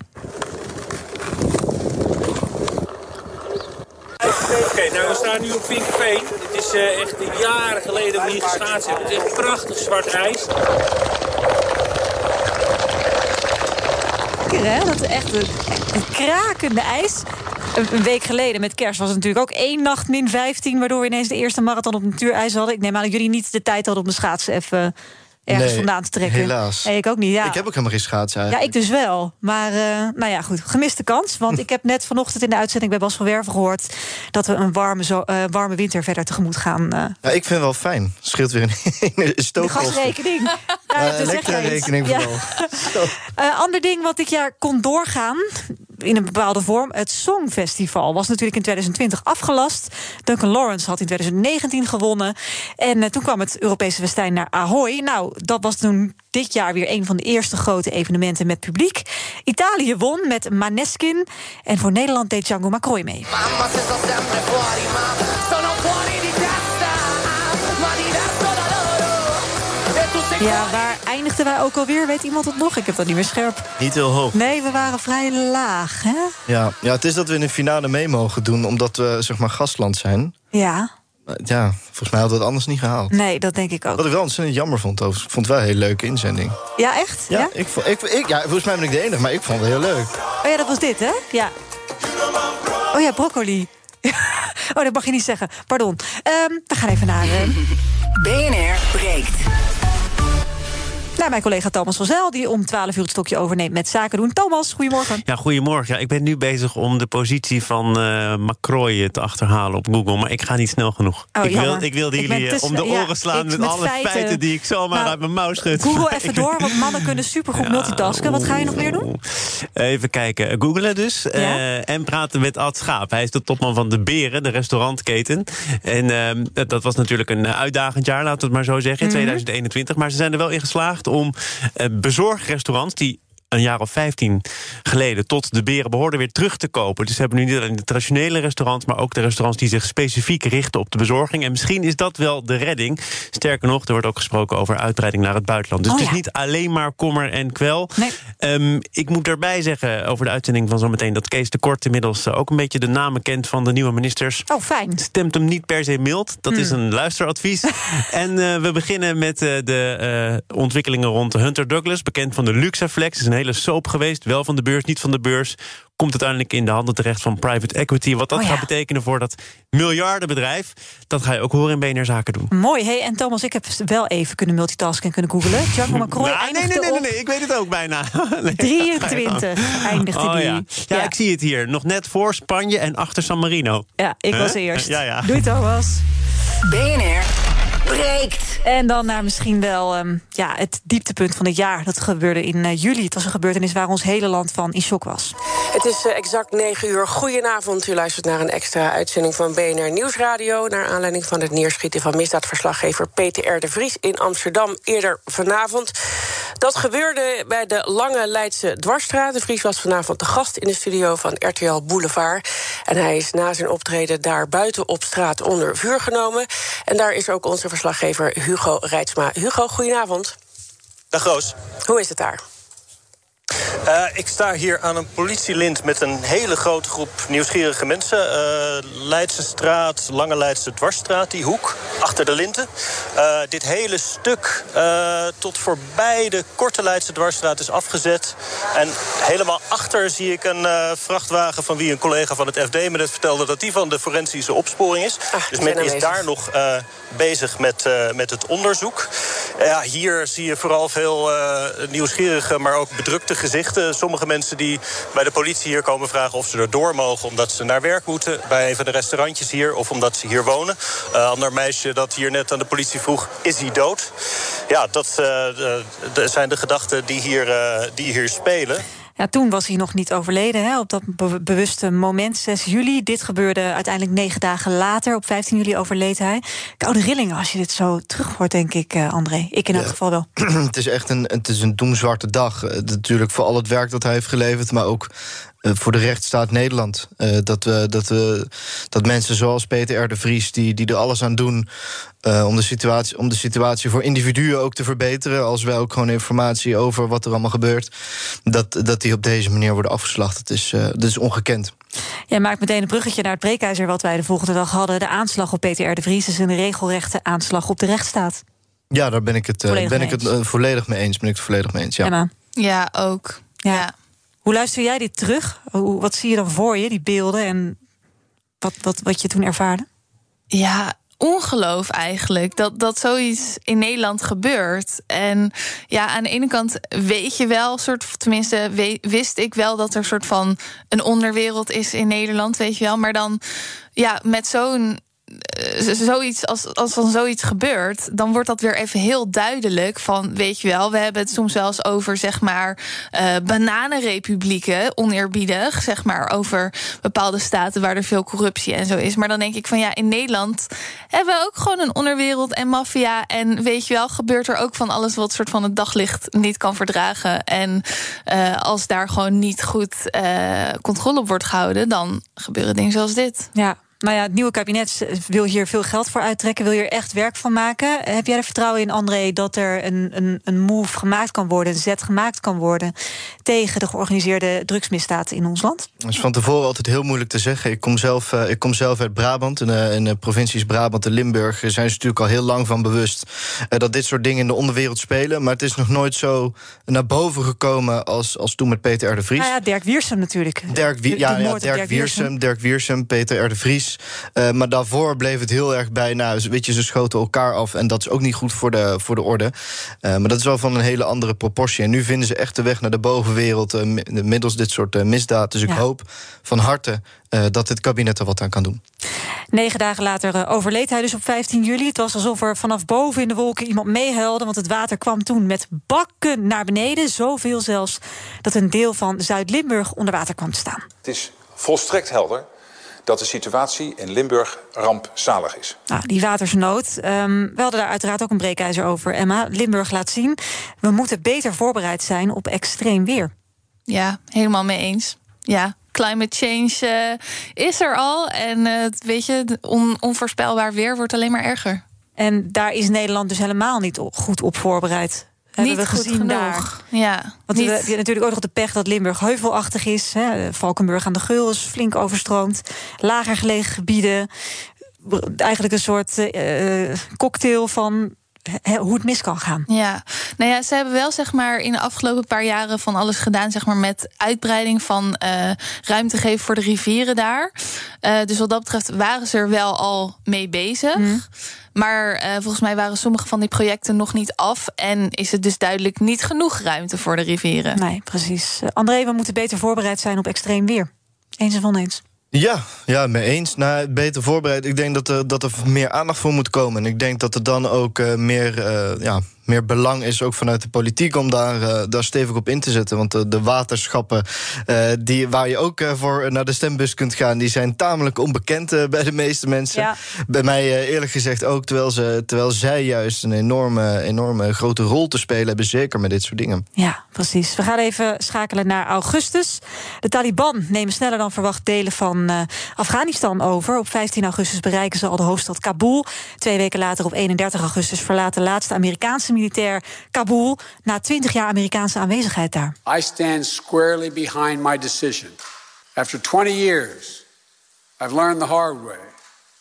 Oké, nou we staan nu op Vinkerveen. Het is eh, echt jaren geleden dat we hier geschaatst hebben. Het is echt prachtig zwart ijs. Lekker, hè? Dat is echt een, een krakende ijs. Een, een week geleden met kerst was het natuurlijk ook één nacht min 15... waardoor we ineens de eerste marathon op natuurijs hadden. Ik neem aan dat jullie niet de tijd hadden om de schaatsen even ergens Nee, vandaan te trekken. helaas. Nee, ik ook niet, ja. Ik heb ook helemaal geen schaatsen Ja, ik dus wel. Maar eh, nou ja, goed. Gemiste kans. Want ik heb net vanochtend in de uitzending bij Bas van Werven gehoord... dat we een warme, zo, eh, warme winter verder tegemoet gaan. eh Ja, ik vind het wel fijn. Scheelt weer een, [LAUGHS] stookkosten. gasrekening. Ja, vooral. [LAUGHS] Eh, ander ding wat dit jaar kon doorgaan. In een bepaalde vorm. Het Songfestival was natuurlijk in 2020 afgelast. Duncan Lawrence had in 2019 gewonnen. En uh, toen kwam het Europese festijn naar Ahoy. Nou, dat was toen dit jaar weer een van de eerste grote evenementen met publiek. Italië won met Maneskin. En voor Nederland deed Django Macroy mee. Ja, waar eindigden wij ook alweer? Weet iemand het nog? Ik heb dat niet meer scherp. Niet heel hoog. Nee, we waren vrij laag, hè? Ja, ja, het is dat we in de finale mee mogen doen, omdat we zeg maar gastland zijn. Ja. Ja, volgens mij hadden we het anders niet gehaald. Nee, dat denk ik ook. Wat ik wel ontzettend jammer vond, overigens. Ik vond het wel een hele leuke inzending. Ja, echt? Ja, Ik, vond- ik, ik, ja, volgens mij ben ik de enige, maar ik vond het heel leuk. Oh ja, dat was dit, hè? Ja. Oh ja, broccoli. [LAUGHS] Oh, dat mag je niet zeggen. Pardon. Ehm, we gaan even naar, eh, [LAUGHS] BNR breekt. Naar mijn collega Thomas van Zel... die om 12 uur het stokje overneemt met zaken doen. Thomas, goedemorgen. Ja, goedemorgen. Ja, ik ben nu bezig om de positie van Macroy te achterhalen op Google. Maar ik ga niet snel genoeg. Oh, ik, wil, ik wilde Ik jullie eh, tussen- om de ja, oren slaan met, met alle feiten. feiten. die ik zomaar Nou, uit mijn mouw schud. Google even [LAUGHS] door, want mannen kunnen supergoed multitasken. Wat ga je nog meer doen? Even kijken. Googelen dus. Eh, en praten met Ad Schaap. Hij is de topman van De Beren, de restaurantketen. En ehm, dat, was natuurlijk een uitdagend jaar, laten we het maar zo zeggen, in Mhm. 2021. Maar ze zijn er wel in geslaagd om eh, bezorgrestaurants... die een jaar of 15 geleden tot de beren behoorden weer terug te kopen. Dus ze hebben nu niet alleen de traditionele restaurants... maar ook de restaurants die zich specifiek richten op de bezorging. En misschien is dat wel de redding. Sterker nog, er wordt ook gesproken over uitbreiding naar het buitenland. Dus Oh, het is ja. niet alleen maar kommer en kwel. Ehm, ik moet erbij zeggen over de uitzending van zometeen... dat Kees de Kort inmiddels eh, ook een beetje de namen kent van de nieuwe ministers. Oh, fijn. Stemt hem niet per se mild. Dat is Hmm. een luisteradvies. [LAUGHS] en eh, we beginnen met eh, de ontwikkelingen rond Hunter Douglas. Bekend van de Luxaflex. is een hele soap geweest. Wel van de beurs, niet van de beurs. Komt uiteindelijk in de handen terecht van private equity. Wat dat Oh ja. gaat betekenen voor dat miljardenbedrijf... dat ga je ook horen in BNR Zaken doen. Mooi. Hey, en Thomas, ik heb wel even kunnen multitasken en kunnen googelen. Django [LAUGHS] Macroy Nou, nee, nee, nee, nee, nee, ik weet het ook bijna. [LAUGHS] Nee, 23 eindigde oh, die. Ja. Ja, ik zie het hier. Nog net voor Spanje en achter San Marino. Ja, ik was eerst. Ja, ja. Doei, Thomas. BNR breekt. En dan naar misschien wel ehm, ja, het dieptepunt van het jaar. Dat gebeurde in eh, juli. Het was een gebeurtenis waar ons hele land van in shock was. Het is eh, exact 9 uur. Goedenavond. U luistert naar een extra uitzending van BNR Nieuwsradio. Naar aanleiding van het neerschieten van misdaadverslaggever Peter R. de Vries in Amsterdam eerder vanavond. Dat gebeurde bij de Lange Leidse Dwarsstraat. De Vries was vanavond de gast in de studio van RTL Boulevard. En hij is na zijn optreden daar buiten op straat onder vuur genomen. En daar is ook onze verslaggever Hugo Reitsma. Hugo, goedenavond. Dag Roos. Hoe is het daar? Eh, ik sta hier aan een politielint met een hele grote groep nieuwsgierige mensen. Eh Leidse straat, Lange Leidse Dwarsstraat, die hoek, achter de linten. Eh, dit hele stuk tot voorbij de Korte Leidse Dwarsstraat is afgezet. En helemaal achter zie ik een vrachtwagen van wie een collega van het FD me net vertelde... dat die van de forensische opsporing is. dus zijn men is daar nog bezig met, met het onderzoek. Ja, hier zie je vooral veel nieuwsgierige, maar ook bedrukte Sommige mensen die bij de politie hier komen vragen of ze er door mogen... omdat ze naar werk moeten bij een van de restaurantjes hier... of omdat ze hier wonen. Een ander meisje dat hier net aan de politie vroeg, is hij dood? Ja, dat eh, zijn de gedachten die hier, eh, die hier spelen. Ja, toen was hij nog niet overleden, hè, op dat be- bewuste moment, 6 juli. Dit gebeurde uiteindelijk negen dagen later. Op 15 juli overleed hij. Koude rillingen als je dit zo terug hoort, denk ik, eh, André. Ik in elk geval wel. [CLEARS THROAT] het is echt een, het is een doemzwarte dag. Eh, natuurlijk voor al het werk dat hij heeft geleverd, maar ook voor de rechtsstaat Nederland. Eh, dat, we, dat, we, dat mensen zoals Peter R. de Vries, die, die er alles aan doen eh, om, de situatie, om de situatie voor individuen ook te verbeteren, als wij ook gewoon informatie over wat er allemaal gebeurt, dat, dat die op deze manier worden afgeslacht. Dat is, eh, dat is ongekend. Jij maakt meteen een bruggetje naar het breekijzer wat wij de volgende dag hadden. De aanslag op Peter R. de Vries is een regelrechte aanslag op de rechtsstaat. Ja, daar ben ik het, eh, Volledig ben mee ik het eh, volledig mee eens. Ben ik het volledig mee eens. Ja. Emma? Ja, ook. Ja. Hoe luister jij dit terug? Hoe, wat zie je dan voor je, die beelden en wat, wat, wat je toen ervaarde? Ja, ongeloof eigenlijk dat, dat zoiets in Nederland gebeurt. En ja, aan de ene kant weet je wel, soort, tenminste wist ik wel dat er soort van een onderwereld is in Nederland, weet je wel. Maar dan ja, met zo'n zoiets, als, als dan zoiets gebeurt, dan wordt dat weer even heel duidelijk. Van weet je wel, we hebben het soms wel eens over zeg maar uh, bananenrepublieken, oneerbiedig, zeg maar, over bepaalde staten waar er veel corruptie en zo is. Maar dan denk ik van ja, in Nederland hebben we ook gewoon een onderwereld en maffia. En weet je wel, gebeurt er ook van alles wat soort van het daglicht niet kan verdragen. En uh, als daar gewoon niet goed controle op wordt gehouden, dan gebeuren dingen zoals dit. Ja, nou ja, het nieuwe kabinet wil hier veel geld voor uittrekken, wil hier echt werk van maken. Heb jij er vertrouwen in, André, dat er een, een, een move gemaakt kan worden, een zet gemaakt kan worden tegen de georganiseerde drugsmisdaad in ons land? Dat is van tevoren altijd heel moeilijk te zeggen. Ik kom zelf, uh, ik kom zelf uit Brabant. In, uh, in de provincies Brabant en Limburg zijn ze natuurlijk al heel lang van bewust uh, dat dit soort dingen in de onderwereld spelen. Maar het is nog nooit zo naar boven gekomen als, als toen met Peter R. de Vries. Nou ja, Dirk Wiersum natuurlijk. Dirk, Wie, ja, ja, Dirk, Dirk Wiersum, Dirk Wiersum, Peter R. de Vries. Uh, maar daarvoor bleef het heel erg bij, nou, weet je, ze schoten elkaar af. En dat is ook niet goed voor de, voor de orde. Uh, maar dat is wel van een hele andere proportie. En nu vinden ze echt de weg naar de bovenwereld uh, middels dit soort misdaad. Dus ik ja. hoop van harte dat dit kabinet er wat aan kan doen. Negen dagen later overleed hij dus op 15 juli. Het was alsof er vanaf boven in de wolken iemand meehelde. Want het water kwam toen met bakken naar beneden. Zoveel zelfs dat een deel van Zuid-Limburg onder water kwam te staan. Het is volstrekt helder dat de situatie in Limburg rampzalig is. Nou, die watersnood. Um, we hadden daar uiteraard ook een breekijzer over, Emma. Limburg laat zien, we moeten beter voorbereid zijn op extreem weer. Ja, helemaal mee eens. Ja, climate change uh, is er al. En uh, weet je, on onvoorspelbaar weer wordt alleen maar erger. En daar is Nederland dus helemaal niet goed op voorbereid. Niet we gezien daar. Ja, Want we hebben natuurlijk ook nog de pech dat Limburg heuvelachtig is. Hè. Valkenburg aan de Geul is flink overstroomd. Lager gelegen gebieden. Eigenlijk een soort uh, cocktail van hoe het mis kan gaan. Ja, nou ja, ze hebben wel zeg maar in de afgelopen paar jaren van alles gedaan, zeg maar met uitbreiding van uh, ruimte geven voor de rivieren daar. Uh, dus wat dat betreft waren ze er wel al mee bezig. Mm. Maar uh, volgens mij waren sommige van die projecten nog niet af. En is het dus duidelijk niet genoeg ruimte voor de rivieren. Nee, precies. André, we moeten beter voorbereid zijn op extreem weer. Eens of oneens? Ja, ja, mee eens. Nou, beter voorbereid. Ik denk dat er, dat er meer aandacht voor moet komen. En ik denk dat er dan ook uh, meer, uh, ja, meer belang is, ook vanuit de politiek, om daar, uh, daar stevig op in te zetten. Want de, de waterschappen die, waar je ook voor naar de stembus kunt gaan, die zijn tamelijk onbekend bij de meeste mensen. Ja. Bij mij eerlijk gezegd ook, terwijl, ze, terwijl zij juist een enorme, enorme grote rol te spelen hebben, zeker met dit soort dingen. Ja, precies. We gaan even schakelen naar augustus. De Taliban nemen sneller dan verwacht delen van Afghanistan over. Op 15 augustus bereiken ze al de hoofdstad Kabul. Twee weken later, op 31 augustus, verlaat de laatste Amerikaanse militair Kabul na 20 jaar Amerikaanse aanwezigheid daar. I stand squarely behind my decision. After 20 years, I've learned the hard way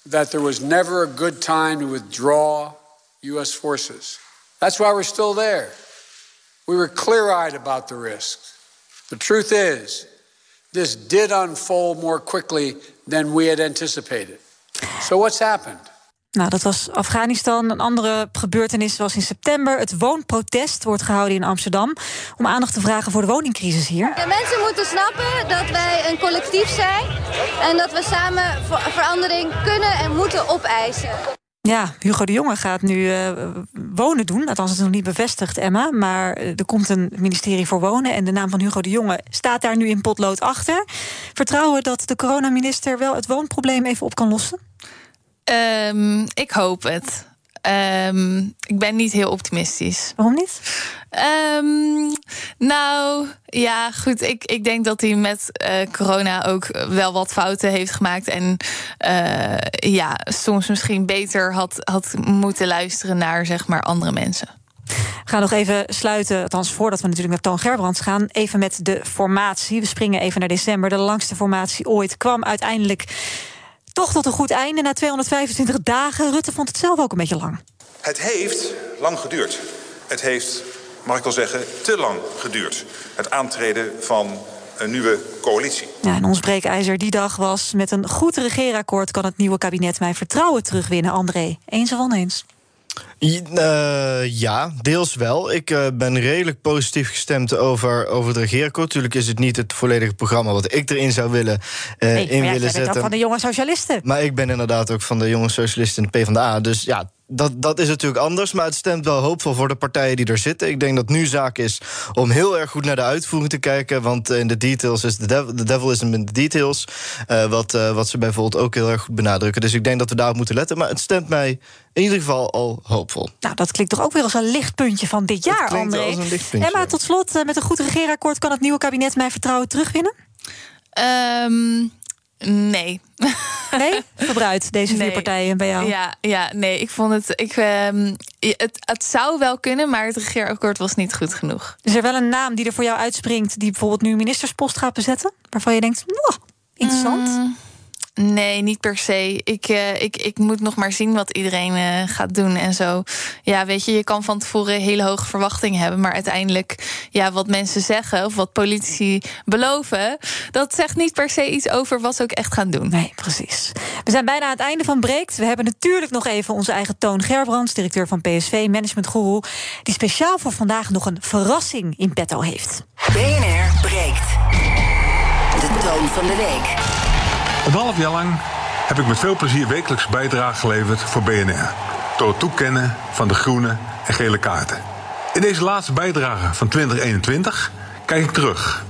that there was never a good time to withdraw U.S. forces. That's why we're still there. We were clear-eyed about the risks. The truth is, this did unfold more quickly than we had anticipated. So what's happened? Nou, dat was Afghanistan. Een andere gebeurtenis was in september. Het woonprotest wordt gehouden in Amsterdam. Om aandacht te vragen voor de woningcrisis hier. Ja, mensen moeten snappen dat wij een collectief zijn. En dat we samen verandering kunnen en moeten opeisen. Ja, Hugo de Jonge gaat nu uh, wonen doen. Althans, het is nog niet bevestigd, Emma. Maar er komt een ministerie voor wonen. En de naam van Hugo de Jonge staat daar nu in potlood achter. Vertrouwen dat de coronaminister wel het woonprobleem even op kan lossen? Um, ik hoop het. Um, ik ben niet heel optimistisch. Waarom niet? Um, nou, ja, goed. Ik, ik denk dat hij met uh, corona ook wel wat fouten heeft gemaakt. En uh, ja, soms misschien beter had, had moeten luisteren naar zeg maar andere mensen. We gaan nog even sluiten, althans voordat we natuurlijk naar Toon Gerbrands gaan... even met de formatie. We springen even naar december. De langste formatie ooit kwam uiteindelijk toch tot een goed einde na 225 dagen. Rutte vond het zelf ook een beetje lang. Het heeft lang geduurd. Het heeft, mag ik wel zeggen, te lang geduurd. Het aantreden van een nieuwe coalitie. Ja, en ons breekijzer die dag was... met een goed regeerakkoord kan het nieuwe kabinet mijn vertrouwen terugwinnen. André, eens of oneens? Uh, ja, deels wel. Ik uh, ben redelijk positief gestemd over, over het regeerakkoord. Natuurlijk is het niet het volledige programma wat ik erin zou willen, uh, nee, in willen zetten. zetten. van de jonge socialisten. Maar ik ben inderdaad ook van de jonge socialisten in de PvdA. Dus ja, dat, dat is natuurlijk anders, maar het stemt wel hoopvol voor de partijen die er zitten. Ik denk dat nu zaak is om heel erg goed naar de uitvoering te kijken. Want in de details is de devil, the devil is in de details. Uh, wat, uh, wat ze bijvoorbeeld ook heel erg goed benadrukken. Dus ik denk dat we daarop moeten letten. Maar het stemt mij in ieder geval al hoopvol. Nou, dat klinkt toch ook weer als een lichtpuntje van dit jaar, André. als een lichtpuntje. Emma, tot slot, uh, met een goed regeerakkoord kan het nieuwe kabinet mijn vertrouwen terugwinnen? Um, nee. Nee? Verbruid, deze vier partijen bij jou. Ja, ja, nee, ik vond het, ik, ehm, het. Het zou wel kunnen, maar het regeerakkoord was niet goed genoeg. Is er wel een naam die er voor jou uitspringt... die bijvoorbeeld nu ministerspost gaat bezetten? Waarvan je denkt, interessant. Mm, nee, niet per se. Ik, eh, ik, ik moet nog maar zien wat iedereen eh, gaat doen en zo. Ja, weet je, je kan van tevoren hele hoge verwachtingen hebben... maar uiteindelijk, ja, wat mensen zeggen of wat politici beloven... dat zegt niet per se iets over wat ze ook echt gaan doen. Nee, precies. We zijn bijna aan het einde van Breekt. We hebben natuurlijk nog even onze eigen Toon Gerbrands... directeur van PSV, Management Guru... die speciaal voor vandaag nog een verrassing in petto heeft. BNR breekt. De toon van de week. Een half jaar lang heb ik met veel plezier wekelijks bijdrage geleverd voor BNR. Door het toekennen van de groene en gele kaarten. In deze laatste bijdrage van 2021 kijk ik terug.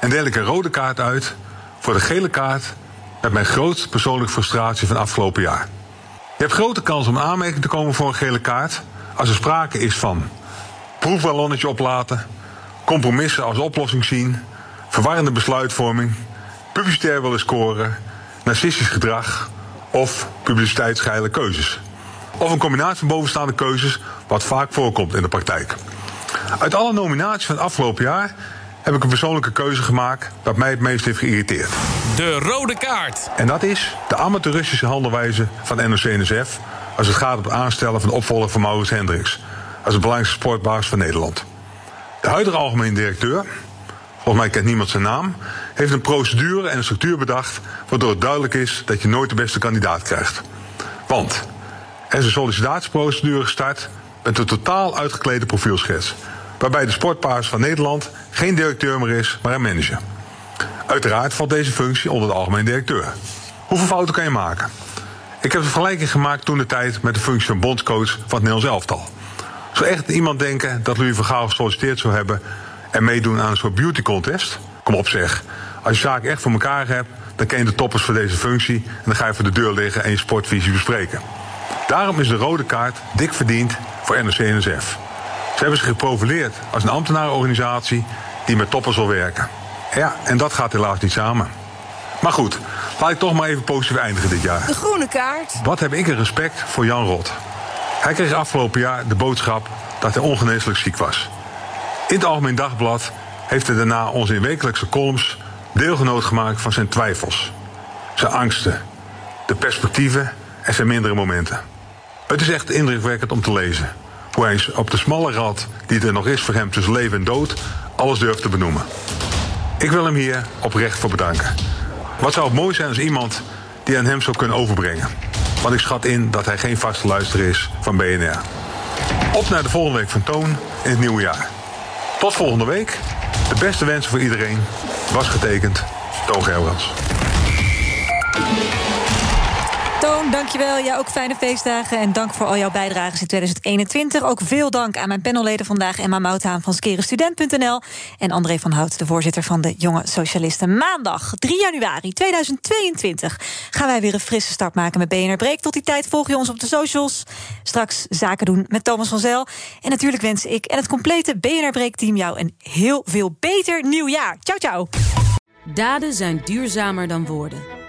En deel ik een rode kaart uit voor de gele kaart met mijn grootste persoonlijke frustratie van afgelopen jaar. Je hebt grote kans om aanmerking te komen voor een gele kaart als er sprake is van proefballonnetje oplaten, compromissen als oplossing zien, verwarrende besluitvorming, publicitair willen scoren, narcistisch gedrag of publiciteitsgeile keuzes. Of een combinatie van bovenstaande keuzes, wat vaak voorkomt in de praktijk. Uit alle nominaties van het afgelopen jaar heb ik een persoonlijke keuze gemaakt dat mij het meest heeft geïrriteerd. De rode kaart. En dat is de amateuristische handelwijze van NOC-NSF als het gaat om het aanstellen van de opvolger van Maurits Hendricks als de belangrijkste sportbaas van Nederland. De huidige algemeen directeur, volgens mij kent niemand zijn naam, heeft een procedure en een structuur bedacht waardoor het duidelijk is dat je nooit de beste kandidaat krijgt. Want er is een sollicitatieprocedure gestart met een totaal uitgeklede profielschets, waarbij de sportpaars van Nederland geen directeur meer is, maar een manager. Uiteraard valt deze functie onder de algemeen directeur. Hoeveel fouten kan je maken? Ik heb een vergelijking gemaakt toen de tijd met de functie van bondscoach van het Nederlands elftal. Zou echt iemand denken dat Louis van Gaal gesolliciteerd zou hebben en meedoen aan een soort beauty contest? Kom op zeg. Als je zaken echt voor elkaar hebt, dan ken je de toppers voor deze functie en dan ga je voor de deur liggen en je sportvisie bespreken. Daarom is de rode kaart dik verdiend voor NOC-NSF. Ze hebben zich geprofileerd als een ambtenarenorganisatie die met toppers wil werken. Ja, en dat gaat helaas niet samen. Maar goed, laat ik toch maar even positief eindigen dit jaar. De groene kaart. Wat heb ik een respect voor Jan Rot. Hij kreeg afgelopen jaar de boodschap dat hij ongeneeslijk ziek was. In het Algemeen Dagblad heeft hij daarna ons in wekelijkse columns deelgenoot gemaakt van zijn twijfels, zijn angsten, de perspectieven en zijn mindere momenten. Het is echt indrukwekkend om te lezen hoe hij op de smalle rad die er nog is voor hem tussen leven en dood alles durft te benoemen. Ik wil hem hier oprecht voor bedanken. Wat zou het mooi zijn als iemand die aan hem zou kunnen overbrengen. Want ik schat in dat hij geen vaste luisteraar is van BNR. Op naar de volgende week van Toon in het nieuwe jaar. Tot volgende week. De beste wensen voor iedereen. Was getekend. Toon. Toon, dankjewel. Ja, ook fijne feestdagen. En dank voor al jouw bijdrages in 2021. Ook veel dank aan mijn panelleden vandaag. Emma Mouthaan van skerenstudent.nl. En André van Hout, de voorzitter van de Jonge Socialisten. Maandag 3 januari 2022 gaan wij weer een frisse start maken met BNR Breek. Tot die tijd volg je ons op de socials. Straks zaken doen met Thomas van Zel. En natuurlijk wens ik en het complete BNR Breek-team jou een heel veel beter nieuwjaar. Ciao, ciao. Daden zijn duurzamer dan woorden.